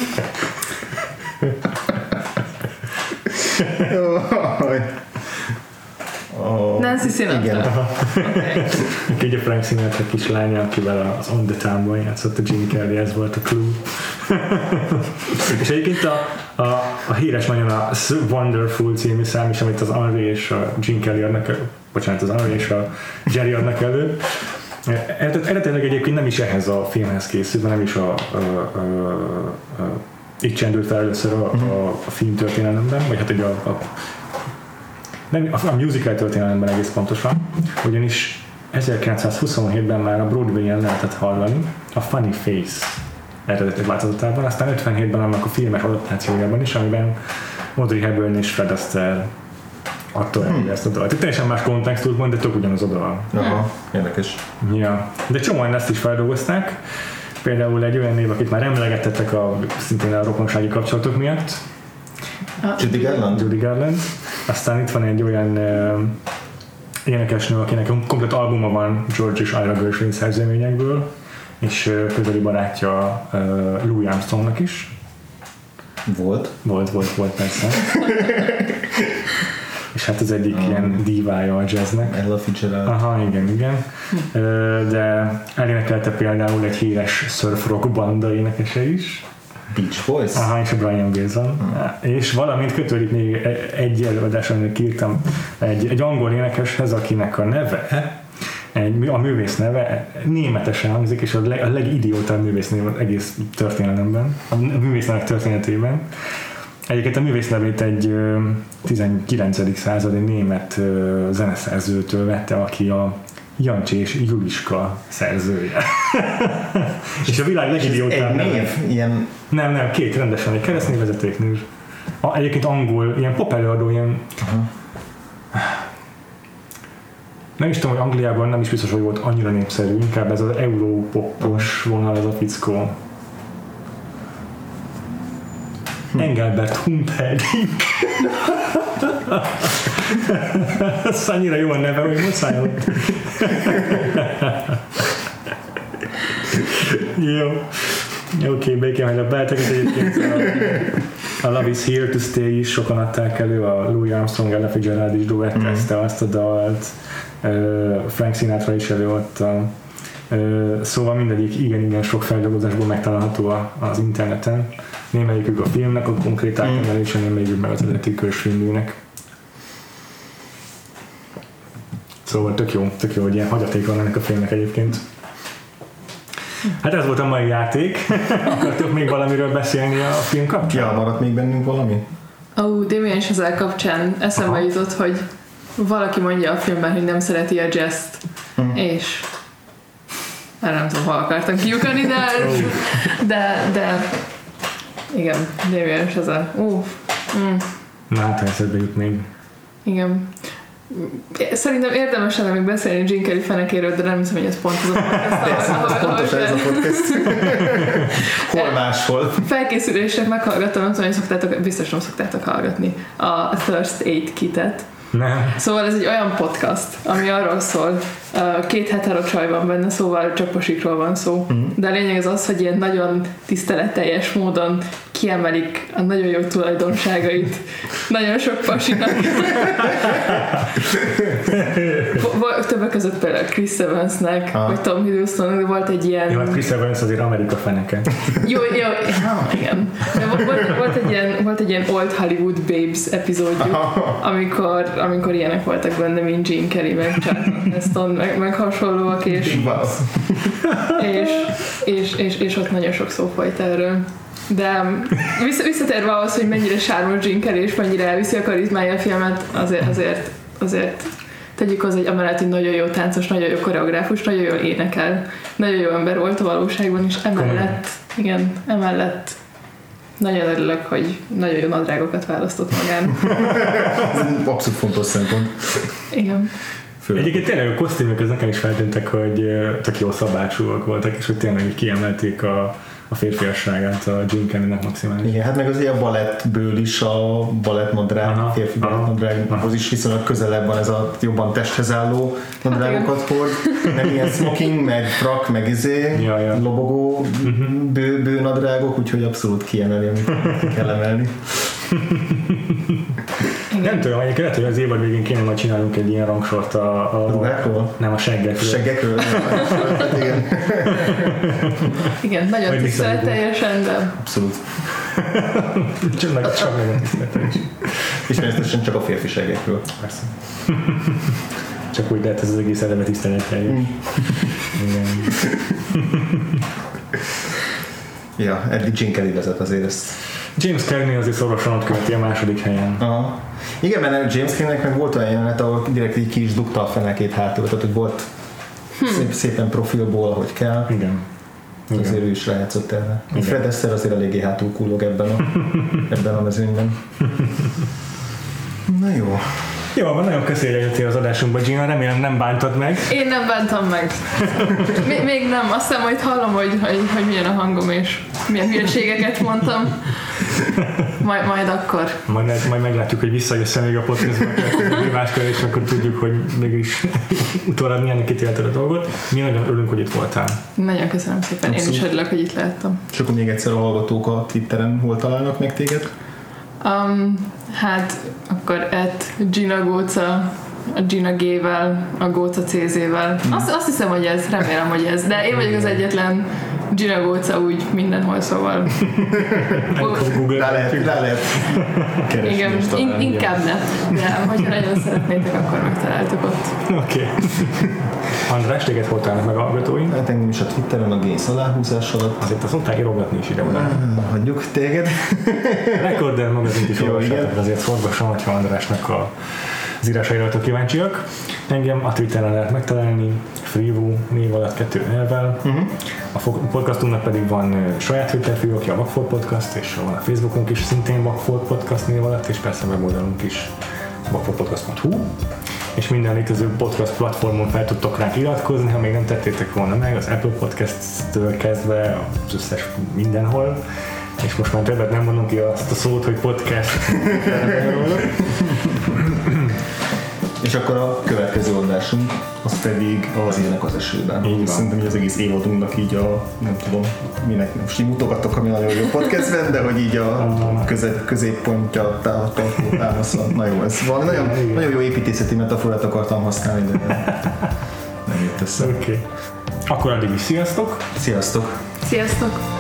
[LAUGHS] Oh, Nancy Sinatra. Igen. [LAUGHS] okay. Aki ugye Frank Sinatra kislánya, akivel az On the Town-ban játszott a Gene Kelly, ez volt a clue. [LAUGHS] és egyébként a, a, a híres nagyon a Wonderful című szám is, amit az Henry és a Gene Kelly adnak bocsánat, az Anna és a Jerry adnak elő. Eredet- Eredetileg egyébként nem is ehhez a filmhez készült, nem is a, a, a, a itt csendült fel először a, a, a film történelemben, vagy hát egy a, a nem, a, musical történelemben egész pontosan, ugyanis 1927-ben már a Broadway-en lehetett hallani a Funny Face eredeti változatában, aztán 57-ben annak a filmes adaptációjában is, amiben Audrey Hepburn és Fred Astaire adta elő ezt a dalt. Teljesen más kontextusban, de tök ugyanaz a dal. Aha, érdekes. Ja. De csomóan ezt is feldolgozták. Például egy olyan név, akit már emlegetettek a, szintén a rokonsági kapcsolatok miatt, Judy Garland? Judy Garland. Aztán itt van egy olyan uh, énekesnő, akinek komplet albuma van George és Ira Gershwin szerzeményekből, és uh, közeli barátja uh, Louis Armstrongnak is. Volt. Volt, volt, volt persze. [LAUGHS] és hát az egyik ilyen divája a jazznek. Ella Fitzgerald. Aha, igen, igen. Ö, De elénekelte például egy híres surf rock banda énekese is. Beach Boys. Aha, és a Brian Wilson. És valamint kötődik még egy előadás, amit írtam, egy, egy angol énekeshez, akinek a neve egy, a művész neve németesen hangzik, és a, leg, a legidiótabb művész név az egész történelemben, a művésznek történetében. Egyébként a művész nevét egy ö, 19. századi német zeneszerzőtől vette, aki a Jancsi és Juliska szerzője. [LAUGHS] és a világ legidiótább neve. név, ilyen Nem, nem, két rendesen, egy keresztény vezetéknév. A, egyébként angol, ilyen pop előadó, ilyen... Nem is tudom, hogy Angliában nem is biztos, hogy volt annyira népszerű, inkább ez az európopos vonal, ez a fickó. Engelbert Humperdinck. Ez annyira jó a neve, hogy muszáj volt. Jó. Oké, okay, békén a belteket egyébként a, a Love is Here to Stay is sokan adták elő, a Louis Armstrong, Ella Fitzgerald is duettezte azt a dalt, Frank Sinatra is előadta, szóval mindegyik igen-igen sok feldolgozásból megtalálható az interneten. Némelyikük a filmnek a konkrét átnevelése, némelyikük meg az eredeti körsfilműnek. Szóval tök jó, tök jó, hogy ilyen hagyaték van ennek a filmnek egyébként. Hát ez volt a mai játék. [LAUGHS] Akartok még valamiről beszélni a film kapcsán? Ja, maradt még bennünk valami? Ó, uh, Damien Chazelle kapcsán eszembe Aha. jutott, hogy valaki mondja a filmben, hogy nem szereti a jazz Mhm. és nem tudom, hol akartam kiukani, de, de, de igen, Damien Chazelle. Ó, mm, Na hát, eszedbe jut még. igen. Szerintem érdemes lenne még beszélni Gene Kelly fenekéről, de nem hiszem, hogy ez pont az a podcast, ahol- Pontosan ez a podcast. [LAUGHS] Hol máshol? felkészülések meghallgattam, nem tudom, hogy szoktátok, biztos nem szoktátok hallgatni a Thirst Aid kitet. Nem. Szóval ez egy olyan podcast, ami arról szól, két hetero csaj van benne, szóval csak pasikról van szó. Mhm. De a lényeg az az, hogy ilyen nagyon tiszteletteljes módon kiemelik a nagyon jó tulajdonságait nagyon sok pasinak. [LAUGHS] Többek között például Chris Evansnek, Ah. vagy Tom Hiddlestonnak, de volt egy ilyen... Jó, hát Chris Evans azért Amerika feneke. Jó, jó, ha, igen. De volt, volt, volt, egy ilyen, volt egy ilyen Old Hollywood Babes epizódjuk, amikor, amikor ilyenek voltak benne, mint Gene Kelly, meg Charlton Heston, meg, meg hasonlóak, és, és, és, és, és ott nagyon sok szó folyt erről. De vissza, visszatérve ahhoz, hogy mennyire sármos Kelly, és mennyire elviszi a karizmája a filmet, azért, azért, azért tegyük az, hogy amellett, hogy nagyon jó táncos, nagyon jó koreográfus, nagyon jól énekel, nagyon jó ember volt a valóságban, és emellett, igen, emellett nagyon örülök, hogy nagyon jó nadrágokat választott magán. Egy abszolút fontos szempont. Igen. Főleg. Egyébként tényleg a kosztümök, ez nekem is feltűntek, hogy tök jó szabácsúak voltak, és hogy tényleg kiemelték a, a férfiasságát a Jim Kellynek maximális. Igen, hát meg azért a balettből is a balettnadrág, Aha, férfi aha, balettnadrághoz is viszonylag közelebb van ez a jobban testhez álló nadrágokat hord. Nem ilyen smoking, meg frak, meg izé, Ja, ja. lobogó bő, bő nadrágok, úgyhogy abszolút kiemeli, amit ki kell emelni. [LAUGHS] Nem tudom, egyébként lehet, hogy az évad végén kéne majd csinálunk egy ilyen rangsort a, a Ruhákról? nem a seggekről. Seggekről? [LAUGHS] Igen, Igen, nagyon Vagy tiszteletteljesen, de abszolút. [LAUGHS] Csak meg, csak meg. És természetesen csak a férfi seggekről. Persze. [LAUGHS] Csak úgy lehet ez az egész eleve tiszteletteljes. Mm. Igen. Ja, eddig Gene Kelly vezet azért ezt. James Cagney azért szorosan ott követi a második helyen. Aha. Igen, mert James Cagneynek meg volt olyan jelenet, ahol direkt így ki is dugta a fenekét hátul, tehát hogy volt szép, szépen profilból, ahogy kell. Igen. Igen. Azért ő is rájátszott erre. Igen. Fred Astaire azért eléggé hátul kullog ebben a, [LAUGHS] ebben a mezőnyben. Na jó. Jó, van, nagyon köszi, hogy eljöttél az adásunkba, Gina, remélem nem bántad meg. Én nem bántam meg. Még, még nem, azt hiszem, hogy hallom, hogy, hogy, hogy milyen a hangom, és milyen hülyeségeket mondtam. Majd, majd akkor. Majd, majd meglátjuk, hogy visszajössz még a podcastba, máskor, és akkor tudjuk, hogy mégis utólag milyen kitélted a dolgot. Mi nagyon örülünk, hogy itt voltál. Nagyon köszönöm szépen, Abszolút. én is örülök, hogy itt lehettem. És akkor még egyszer a hallgatók a Twitteren hol találnak meg téged? Um, hát akkor et Gina Góca, a Gina G-vel, a Góca CZ-vel. Azt, azt hiszem, hogy ez, remélem, hogy ez, de én vagyok az egyetlen Gina Góca úgy mindenhol, szóval. Google rá lehet, rá lehet Igen, in, inkább ne, de hogyha nagyon [LAUGHS] szeretnétek, akkor megtaláltuk ott. Oké. Okay. András, téged hol találnak meg a hallgatói? Hát engem is a Twitteren a gész aláhúzás alatt. Azért azt mondták írogatni is ide oda. Hagyjuk téged. Rekorder magazint is olvassátok, azért forgassam, hogyha Andrásnak a az írásaira vagytok kíváncsiak. Engem a Twitteren lehet megtalálni, Freevo név alatt kettő elvel. Uh-huh. A podcastunknak pedig van saját Twitter fiókja, a Vagfolt Podcast, és van a Facebookunk is szintén Vagfolt Podcast név alatt, és persze a weboldalunk is vagfoltpodcast.hu és minden létező podcast platformon fel tudtok ránk iratkozni, ha még nem tettétek volna meg, az Apple Podcast-től kezdve az összes mindenhol, és most már többet nem mondunk ki azt a szót, hogy podcast. [LAUGHS] [CLEARS THROAT] És akkor a következő adásunk, az pedig az ének az esőben. Így van. Szerintem az egész évadunknak így a, nem tudom, minek most így mutogatok, ami nagyon jó podcastben, de hogy így a közép, középpontja tartó támaszon. Na jó, ez valami nagyon, nagyon jó építészeti metaforát akartam használni, de nem jött össze. Oké. Okay. Akkor addig is sziasztok! Sziasztok! Sziasztok!